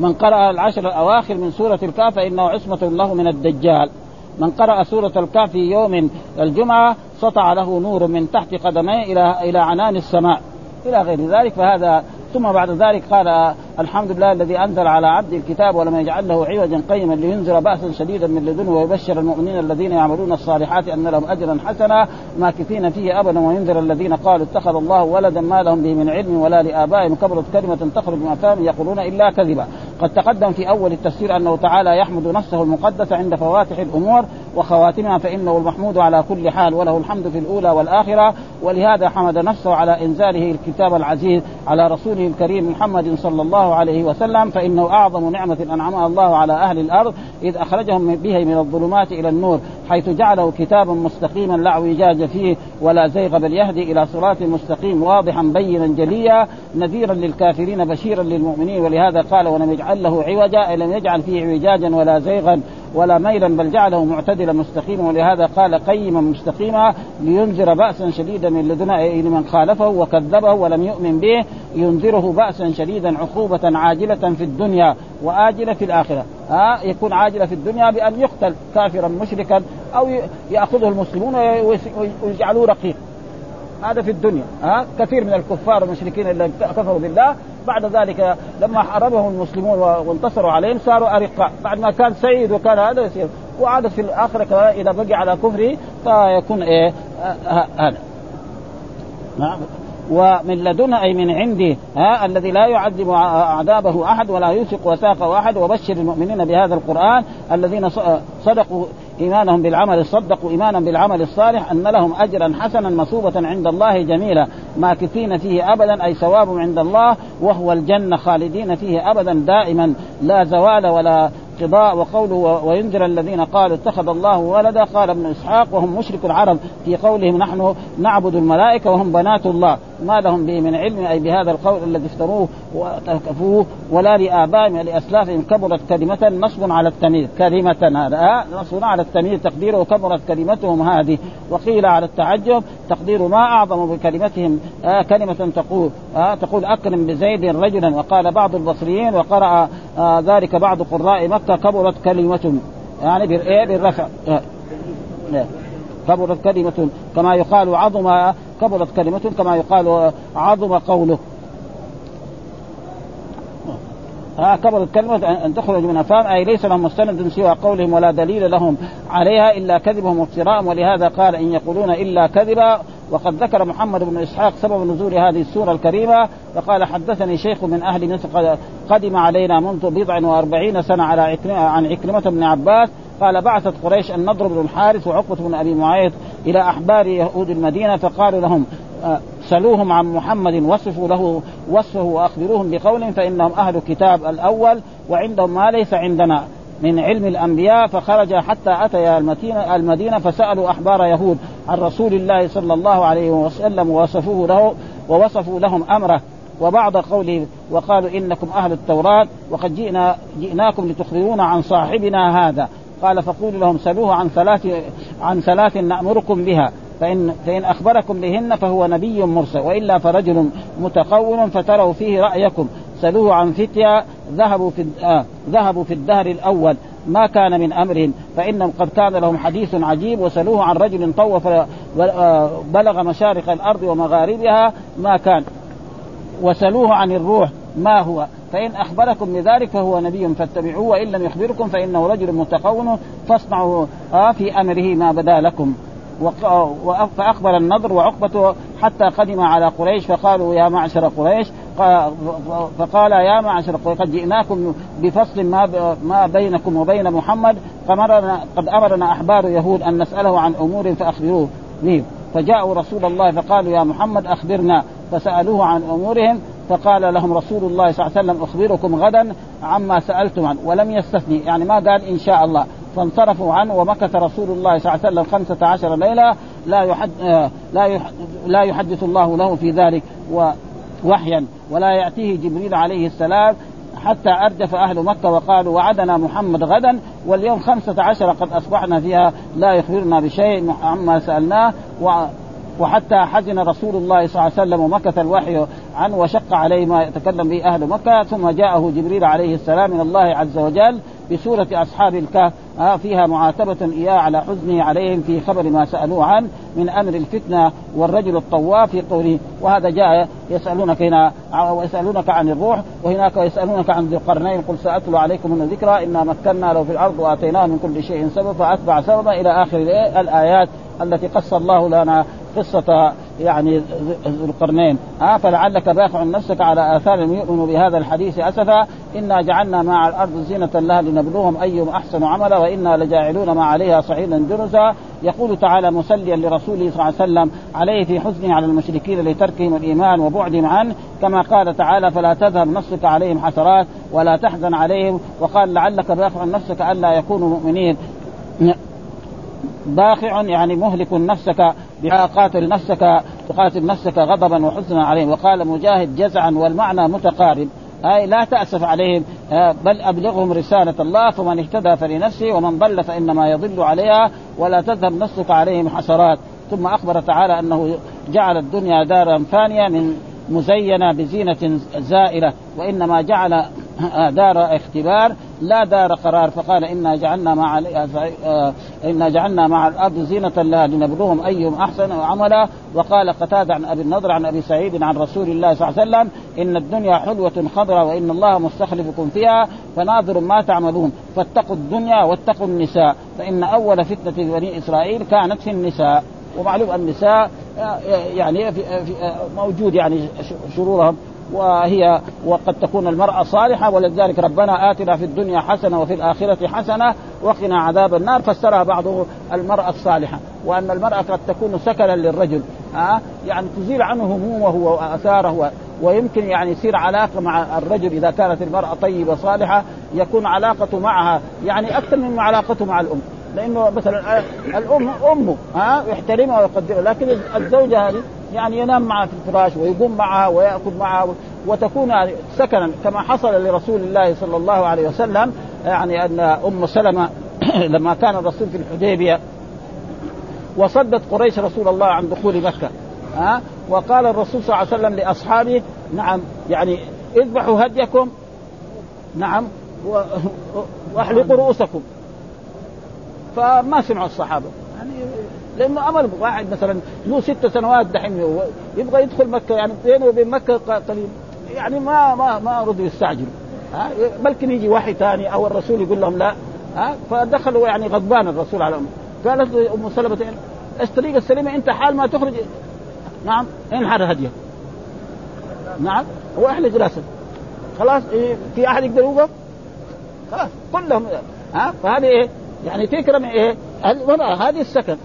من قرأ العشر الأواخر من سورة الكهف فإنه عصمة له من الدجال. من قرأ سورة الكهف في يوم الجمعة سطع له نور من تحت قدميه إلى إلى عنان السماء. إلى غير ذلك فهذا ثم بعد ذلك قال الحمد لله الذي أنزل على عبد الكتاب ولم يجعل له عوجا قيما لينذر بأسا شديدا من لدنه ويبشر المؤمنين الذين يعملون الصالحات أن لهم أجرا حسنا ماكثين فيه أبدا وينذر الذين قالوا اتخذ الله ولدا ما لهم به من علم ولا لآبائهم كبرت كلمة تخرج من افواههم يقولون إلا كذبا. قد تقدم في أول التفسير أنه تعالى يحمد نفسه المقدسة عند فواتح الأمور وخواتمها فإنه المحمود على كل حال وله الحمد في الأولى والآخرة ولهذا حمد نفسه على إنزاله الكتاب العزيز على رسوله الكريم محمد صلى الله عليه وسلم فإنه أعظم نعمة أنعمها الله على أهل الأرض إذ أخرجهم به من الظلمات إلى النور حيث جعله كتابا مستقيما لا اعوجاج فيه ولا زيغ بل يهدي إلى صراط مستقيم واضحا بينا جليا نذيرا للكافرين بشيرا للمؤمنين ولهذا قال ولم يجعل له عوجا أي لم يجعل فيه اعوجاجا ولا زيغا ولا ميلا بل جعله معتدلا مستقيما. ولهذا قال قيما مستقيما لينذر بأسا شديدا من لدنا لمن خالفه وكذبه ولم يؤمن به ينذره بأسا شديدا عقوبة عاجلة في الدنيا وآجلة في الآخرة. ها يكون عاجلة في الدنيا بأن يقتل كافرا مشركا أو يأخذه المسلمون ويجعلوه رقيق. هذا في الدنيا ها؟ كثير من الكفار والمشركين اللي كفروا بالله بعد ذلك لما حاربهم المسلمون وانتصروا عليهم صاروا أرقاء. بعد ما كان سيد وكان هذا يصير. وعاد في الآخرة إذا بقي على كفره فيكون إيه؟ هذا. نعم. ومن لدنا أي من عندي ها الذي لا يعذب عذابه أحد ولا يوثق وثاقه أحد وبشر المؤمنين بهذا القرآن الذين صدقوا إيمانهم بالعمل صدقوا ايمانا بالعمل الصالح أن لهم أجرا حسنا مثوبه عند الله جميلا ماكثين فيه أبدا أي ثواب عند الله وهو الجنة خالدين فيه أبدا دائما لا زوال ولا قضاء وقوله وينذر الذين قالوا اتخذ الله ولدا. قال ابن إسحاق وهم مشرك العرب في قولهم نحن نعبد الملائكة وهم بنات الله. ما لهم به من علم أي بهذا القول الذي افتروه وتكفوه ولا لآبائهم لأسلافهم. كبرت كلمة نصب على التمييز. كلمة هذا نصب على التمييز. تقديره كبرت كلمتهم هذه. وقيل على التعجب تقدير ما أعظم بكلمتهم. آه كلمة تقول آه تقول أكرم بزيد رجلا. وقال بعض البصريين وقرأ آه ذلك بعض قراء مكة كبرت كلمة يعني بالايه بالرفع آه. كبرت كلمة كما يقال عظم كبرت كلمة كما يقال عظم قوله ها كبرت كلمة أن تخرج من أفهام أي ليس لهم مستند سوى قولهم ولا دليل لهم عليها إلا كذبهم وافتراءهم. ولهذا قال إن يقولون إلا كذبا وقد ذكر محمد بن إسحاق سبب نزول هذه السورة الكريمة. فقال حدثني شيخ من أهل مصر قدم علينا منذ بضع وأربعين سنة على عكرمة عن عكرمة بن عباس. قال بعثت قريش النضر بن الحارث وعقبة بن أبي معيط إلى أحبار يهود المدينة فقالوا لهم سلوهم عن محمد وصفوا له وصفه وأخبروهم بقول فإنهم أهل كتاب الأول وعندهم ما ليس عندنا من علم الأنبياء فخرج حتى اتيا المدينة المدينة فسألوا احبار يهود عن رسول الله صلى الله عليه وسلم ووصفوه له ووصفوا لهم أمره وبعض قوله وقالوا إنكم أهل التوراة وقد جئنا جئناكم لتخبرونا عن صاحبنا هذا. قال فقولوا لهم سلوه عن ثلاث عن ثلاث نأمركم بها. فإن فإن أخبركم بهن فهو نبي مرسل وإلا فرجل متقوم فتروا فيه رأيكم. سلوه عن فتيا ذهبوا في آه ذهبوا في الدهر الأول ما كان من أمرهم فإنهم قد كان لهم حديث عجيب. وسلوه عن رجل طوف بلغ مشارق الأرض ومغاربها ما كان. وسلوه عن الروح ما هو؟ فإن أخبركم بذلك فهو نبي فاتبعوه وإن لم يخبركم فإنه رجل متقون فاصنعوا آه في أمره ما بدا لكم. فأخبر النضر وعقبة حتى قدم على قريش فقالوا يا معشر قريش فقال يا معشر قريش قد جئناكم بفصل ما ما بينكم وبين محمد فمرنا قد أمرنا أحبار يهود أن نسأله عن أمور فأخبروه. به فجاءوا رسول الله فقالوا يا محمد أخبرنا. فسألوه عن أمورهم فقال لهم رسول الله صلى الله عليه وسلم أخبركم غدا عما سألتم عنه. ولم يستثني. يعني ما قال إن شاء الله. فانصرفوا عنه ومكث رسول الله صلى الله عليه وسلم خمسة عشر ليلة لا يحد لا لا يحدث الله له في ذلك وحيا ولا يأتيه جبريل عليه السلام حتى أردف أهل مكة وقالوا وعدنا محمد غدا واليوم خمسة عشر قد أصبحنا فيها لا يخبرنا بشيء عما سألناه وحتى حزن رسول الله صلى الله عليه وسلم ومكث الوحي عنه وشق عليه ما يتكلم به أهل مكة ثم جاءه جبريل عليه السلام من الله عز وجل بسورة أصحاب الكهف. آه فيها معاتبة إياه على حزنه عليهم في خبر ما سألوه عنه من أمر الفتنة والرجل الطواف في قوله وهذا جاء يسألونك هنا ويسألونك عن الروح وهناك يسألونك عن ذي القرنين قل سأتلو عليكم من ذكرى إنا مكنا له في الأرض وآتيناه من كل شيء سبب فأتبع سببا إلى آخر الآيات التي قص الله لنا قصة يعني ذو القرنين. آه فلعلك باخع نفسك على آثار يؤمن بهذا الحديث أسفا إنا جعلنا مع الأرض زينة لها لنبلوهم أيهم أحسن عملا وإنا لجاعلون ما عليها صعيدا جرزا. يقول تعالى مسليا لرسوله صلى الله عليه وسلم عليه في حزنه على المشركين لتركهم الإيمان وبعدهم عنه. كما قال تعالى فلا تذهب نفسك عليهم حسرات ولا تحزن عليهم. وقال لعلك باخع نفسك ألا يكونوا مؤمنين. باخع يعني مهلك نفسك قاتل نفسك تقاتل نفسك غضبا وحزنا عليهم. وقال مجاهد جزعا والمعنى متقارب. أي لا تأسف عليهم. بل أبلغهم رسالة الله فمن اهتدى فلنفسه ومن ضل فإنما يضل عليها ولا تذهب نفسك عليهم حسرات. ثم أخبر تعالى أنه جعل الدنيا دارا فانية من مزينة بزينة زائلة وإنما جعل دار اختبار لا دار قرار فقال إنا جعلنا مع إنا جعلنا مع الأرض زينة لها لنبلوهم أيهم أحسن عملا. وقال قتادة عن أبي النضر عن أبي سعيد عن رسول الله صلى الله عليه وسلم إن الدنيا حلوة خضراء وإن الله مستخلفكم فيها فناظر ما تعملون. فاتقوا الدنيا واتقوا النساء فإن أول فتنة بني إسرائيل كانت في النساء. ومعلوم النساء يعني موجود يعني شرورهم. وهي وقد تكون المرأة صالحة ولذلك ربنا آتنا في الدنيا حسنة وفي الآخرة حسنة وقنا عذاب النار فسرها بعضه المرأة الصالحة. وأن المرأة قد تكون سكنا للرجل آه يعني تزيل عنه همومه وآثاره ويمكن يعني يصير علاقة مع الرجل إذا كانت المرأة طيبة صالحة يكون علاقته معها يعني أكثر من علاقته مع الأم. لأنه مثلا الأم أمه ها؟ يحترمها ويقدرها لكن الزوجة هذه يعني ينام معها في الفراش ويقوم معها ويأكل معها وتكون سكنا كما حصل لرسول الله صلى الله عليه وسلم يعني أن أم سلمة لما كان الرسول في الحديبية وصدت قريش رسول الله عن دخول مكة ها؟ وقال الرسول صلى الله عليه وسلم لأصحابه نعم يعني اذبحوا هديكم نعم وأحلقوا رؤوسكم. فما سمعوا الصحابة. يعني لأنه أمر واحد مثلا له ست سنوات دحين يبغى يدخل مكة يعني بينه وبين مكة قليل. يعني ما ما ما رضوا يستعجلوا ها؟ بلكن يجي وحي ثاني أو الرسول يقول لهم لا. ها؟ فدخلوا يعني غضبان الرسول على أمه. قالت أم سلمة الطريقة السليمة؟ أنت حال ما تخرج. نعم. انحر هديك نعم. واحلق راسك خلاص إيه في أحد يقدر يوقف؟ خلاص كلهم. ها؟ فهذه إيه يعني تكرم إيه المرأة هذه السكن.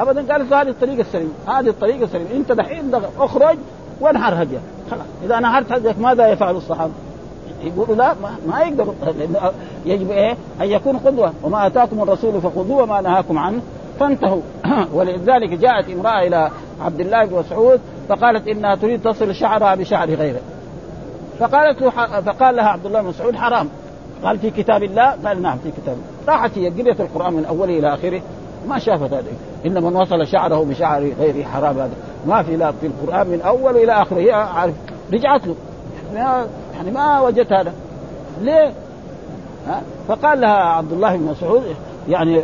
ابدا قالت هذه الطريقة السليمة هذه الطريقة السليمة أنت دحين أخرج وانحر هديك. خلاص. إذا نحرت هديك ماذا يفعل الصحابة؟ يقولوا لا ما, ما يقدروا. يجب إيه؟ أن يكون قدوة. وما آتاكم الرسول فخذوه وما نهاكم عنه. فانتهوا. ولذلك جاءت امرأة إلى عبد الله بن مسعود فقالت إنها تريد تصل شعرها بشعر غيره. فقالت له فقال لها عبد الله بن مسعود حرام. قال في كتاب الله؟ قال نعم في كتاب الله. راحت هي قريت القرآن من أوله إلى آخره ما شافت هذا. إن من وصل شعره بشعر غيره حرام. هذا ما في لا في القرآن من اول إلى آخره. هي عارف رجعت له. يعني ما وجدت هذا. ليه؟ ها؟ فقال لها عبد الله بن مسعود يعني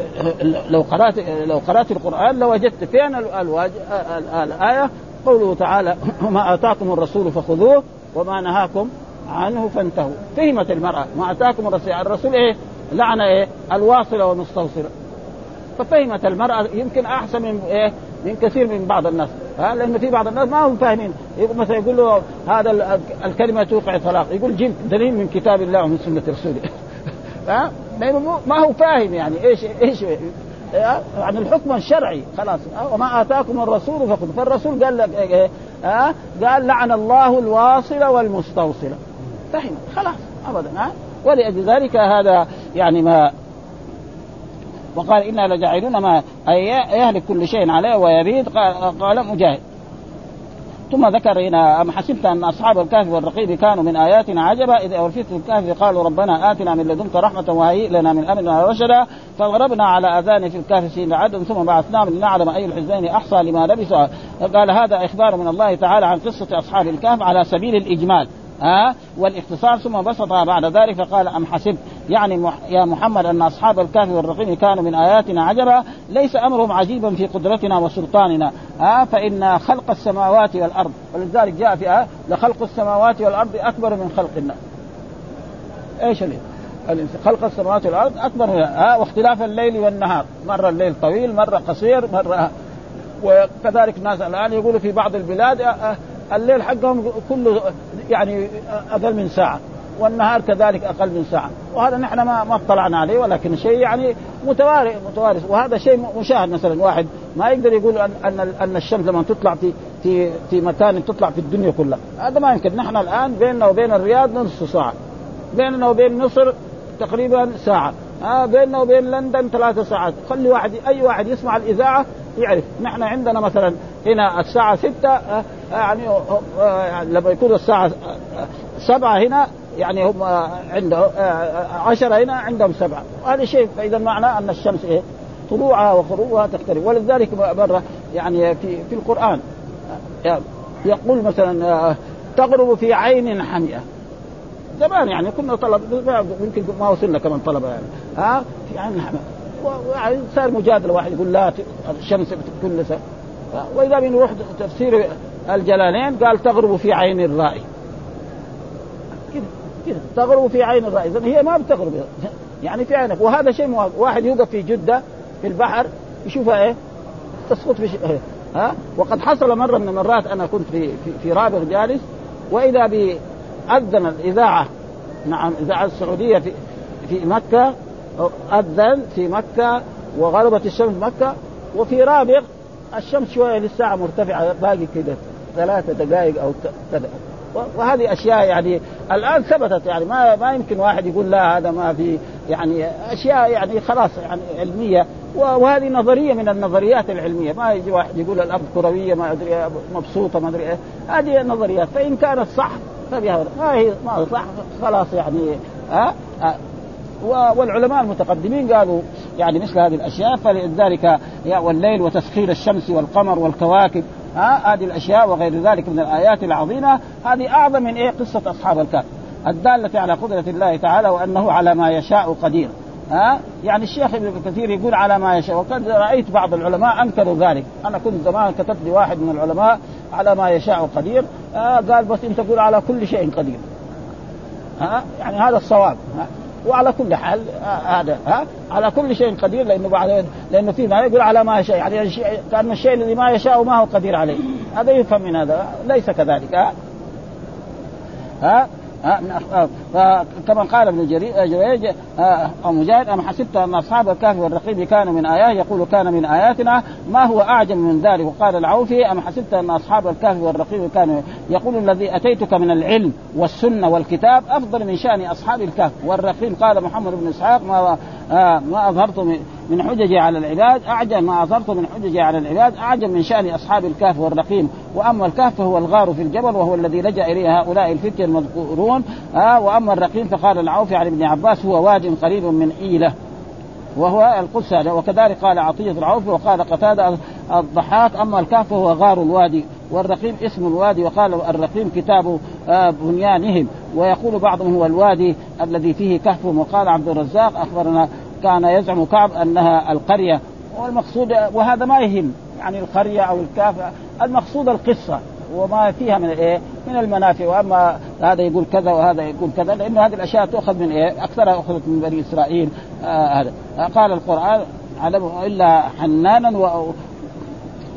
لو قرأت لو قرأت القرآن لوجدت فين الواج... الآية؟ قوله تعالى وما آتاكم الرسول فخذوه وما نهاكم عنه فانتهوا. فهمت المرأة. ما أتاكم الرسول. الرسول إيه؟ لعن إيه؟ الواصلة والمستوصلة. ففهمت المرأة. يمكن أحسن من إيه؟ من كثير من بعض الناس. ها؟ لأن في بعض الناس ما هم فاهمين. مثلا يقول له هذا الكلمة توقع الطلاق. يقول جيب دليل من كتاب الله ومن سنة رسوله. ها؟ لأنه ما هو فاهم يعني. إيش إيش عن الحكم الشرعي. خلاص. وما آتاكم الرسول فخذوا فالرسول قال لك إيه؟ قال لعن الله الواصلة والمستوصلة. فهم. خلاص ابدا ها؟ ولأجل ذلك هذا يعني ما وقال إنا لجاعلون ما يهلك كل شيء عليه ويبيد قال, مجاهد. ثم ذكر هنا أم حسبت أن أصحاب الكهف والرقيب كانوا من آياتنا عجبا إذ أورثت الكهف قالوا ربنا آتنا من لدنك رحمة وهيئ لنا من أمرنا رشدا فضربنا على آذان في الكهف سين عدد ثم بعثناهم لنعلم أي الحزبين أحصى لما لبثوا قال هذا إخبار من الله تعالى عن قصة أصحاب الكهف على سبيل الإجمال. ها؟ والاختصار ثم بسطها بعد ذلك فقال أم حسبت؟ يعني يا محمد أن أصحاب الكهف والرقيم كانوا من آياتنا عجبا ليس أمرهم عجيبا في قدرتنا وسلطاننا ها؟ فإن خلق السماوات والأرض ولذلك جاء في آه لخلق السماوات والأرض أكبر من خلق الناس إيش اللي؟ خلق السماوات والأرض أكبر من ها؟ واختلاف الليل والنهار مره الليل طويل مره قصير مره وكذلك الناس الآن يقولوا في بعض البلاد الليل حقهم كله يعني أقل من ساعة والنهار كذلك أقل من ساعة. وهذا نحن ما ما اطلعنا عليه ولكن شيء يعني متوارث متوارث. وهذا شيء مشاهد مثلا واحد ما يقدر يقول ان أن أن الشمس لما تطلع في في في مكان تطلع في الدنيا كلها. هذا ما يمكن. نحن الآن بيننا وبين الرياض نصف ساعة. بيننا وبين مصر تقريبا ساعة. آه بيننا وبين لندن ثلاثة ساعات. خلي واحد أي واحد يسمع الإذاعة يعرف. نحن عندنا مثلا هنا الساعة ستة آه يعني آه لما يكون الساعة سبعة هنا يعني هم عنده عشرة هنا عندهم سبعة. وهذا شيء فإذا معناه أن الشمس إيه؟ طلوعها وغروبها تختلف. ولذلك مرة يعني في في القرآن يقول مثلا تغرب في عين حمئة زمان يعني كنا طلب يمكن ما وصلنا كمان طلبة يعني. ها؟ حمئة ويعني صار مجادلة واحد يقول لا الشمس كل سنة وإذا بنروح تفسير الجلالين قال تغرب في عين الرائي كده كده تغرب في عين الرائي هي ما بتغرب. يعني في عينك. وهذا شيء واحد يوقف في جدة في البحر يشوفها إيه؟ تسقط في شيء ها؟ وقد حصل مرة من المرات أنا كنت في في, في رابغ جالس وإذا بأذن الإذاعة. نعم الاذاعه السعودية في في مكة أذن في مكة وغربت الشمس مكة. وفي رابغ الشمس شوية للساعة مرتفعة باقي كده ثلاثة دقائق أو كذا. وهذه أشياء يعني الآن ثبتت يعني ما ما يمكن واحد يقول لا هذا ما في يعني أشياء يعني خلاص يعني علمية. وهذه نظرية من النظريات العلمية. ما يجي واحد يقول الأرض كروية ما أدري مبسوطة ما أدري إيه. هذه نظريات. فإن كانت صح فبها ما ما صح. خلاص يعني ها؟ أه؟ والعلماء المتقدمين قالوا يعني مثل هذه الأشياء فلذلك والليل وتسخير الشمس والقمر والكواكب ها؟ هذه الأشياء وغير ذلك من الآيات العظيمة. هذه أعظم من إيه؟ قصة أصحاب الكهف. الدالة على قدرة الله تعالى وأنه على ما يشاء قدير ها؟ يعني الشيخ ابن كثير يقول على ما يشاء وقد رأيت بعض العلماء أنكروا ذلك. أنا كنت زمان كتبت لي واحد من العلماء على ما يشاء قدير. آه قال بس أنت تقول على كل شيء قدير. ها؟ يعني هذا الصواب. ها؟ وعلى كل حال هذا ها؟ على كل شيء قدير لأنه بعد لأنه في ما يقول على ما يشاء يعني كأن الشيء الذي ما يشاء ما هو قدير عليه. هذا يفهم من هذا ليس كذلك. ها؟ ها؟ كما قال ابن جريج أو مجاهد ام حسبت أن أصحاب الكهف والرقيب كانوا من آيات يقول كان من آياتنا ما هو اعجب من ذلك؟ وقال العوفي ام حسبت أن أصحاب الكهف والرقيب كانوا يقول الذي أتيتك من العلم والسنة والكتاب أفضل من شأن أصحاب الكهف والرقيب. قال محمد بن إسحاق ما ما أظهرت من حججي على العباد اعجب ما أظهرت من حججي على العباد أعجب من شأن أصحاب الكهف والرقيم. وأما الكهف فهو الغار في الجبل وهو الذي لجأ إليه هؤلاء الفتية المذكورون آه وأما الرقيم فقال العوفي عن ابن عباس هو واد قريب من إيلة. وهو القدس وكذلك قال عطية العوف وقال قتادة الضحاك أما الكهف فهو غار الوادي والرقيم اسم الوادي وقال الرقيم كتاب بنيانهم. ويقول بعضهم هو الوادي الذي فيه كهفهم وقال عبد الرزاق أخبرنا كان يزعم كعب أنها القرية. والمقصود وهذا ما يهم يعني القرية أو الكهف المقصود القصة وما فيها من إيه؟ من المنافع وأما هذا يقول كذا وهذا يقول كذا لأنه هذه الأشياء تؤخذ من إيه؟ أكثرها أخذت من بني إسرائيل آه هذا. آه قال القرآن علمه إلا حنانا و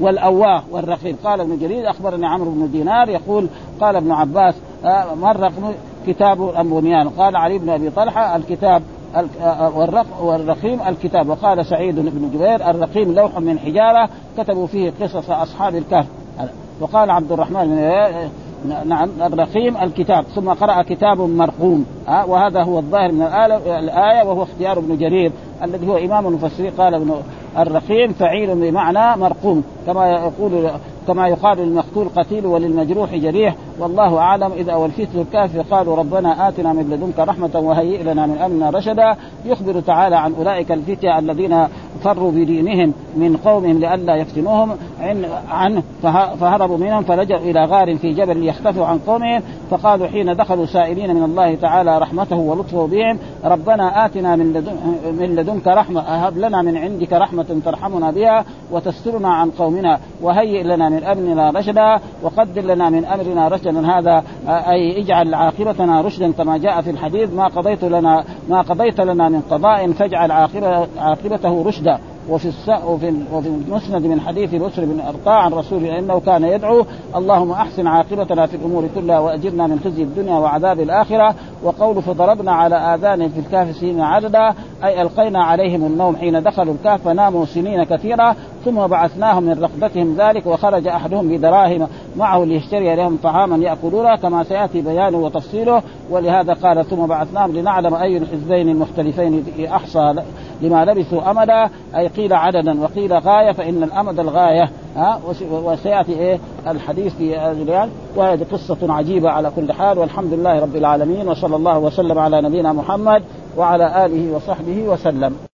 والأواه والرقيب قال ابن جرير أخبرني عمرو بن دينار يقول قال ابن عباس آه مر كتاب البنيان قال علي بن أبي طلحة الكتاب والرقيم الكتاب. وقال سعيد بن جبير الرقيم لوح من حجارة كتبوا فيه قصص أصحاب الكهف. وقال عبد الرحمن بن نعم الرقيم الكتاب ثم قرأ كتاب مرقوم. أه وهذا هو الظاهر من الآية وهو اختيار ابن جرير الذي هو إمام المفسرين قال ابن الرقيم فعيل بمعنى مرقوم كما يقول كما يقال للمقتول قتيل وللمجروح جريح والله أعلم. إذا والفتية الكهف قالوا ربنا آتنا من لدنك رحمة وهيئ لنا من أمرنا رشدا. يخبر تعالى عن أولئك الفتية الذين فروا بدينهم من قومهم لئلا يفتنوهم. عنه فهربوا منهم فلجأوا إلى غار في جبل يختفوا عن قومهم فقالوا حين دخلوا سائلين من الله تعالى رحمته ولطفه بهم ربنا آتنا من من لدنك رحمة هب لنا من عندك رحمة ترحمنا بها وتسترنا عن قومنا وهيئ لنا من امرنا رشدا وقدر لنا من أمرنا رشدا هذا أي اجعل عاقبتنا رشدا كما جاء في الحديث ما قضيت لنا ما قضيت لنا من قضاء فاجعل عاقبته رشدا. وفي. وفي وفي المسند من حديث بسر بن ارقاء عن رسول إنه كان يدعو اللهم أحسن عاقبتنا في الأمور كلها وأجرنا من خزي الدنيا وعذاب الآخرة وقول فضربنا على اذانهم في الكهف سنين عددا أي ألقينا عليهم النوم حين دخلوا الكهف فناموا سنين كثيرة ثم بعثناهم من رقبتهم ذلك وخرج أحدهم بدراهم معه ليشتري لهم طعاما يأكلونه كما سيأتي بيانه وتفصيله ولهذا قال ثم بعثناهم لنعلم أي الحزبين المختلفين أحصى لما لبثوا أمدا أي قيل عددا وقيل غاية فإن الأمد الغاية ها وسيأتي إيه؟ الحديث في الريال وهذه قصة عجيبة على كل حال والحمد لله رب العالمين وصلى الله وسلم على نبينا محمد وعلى آله وصحبه وسلم.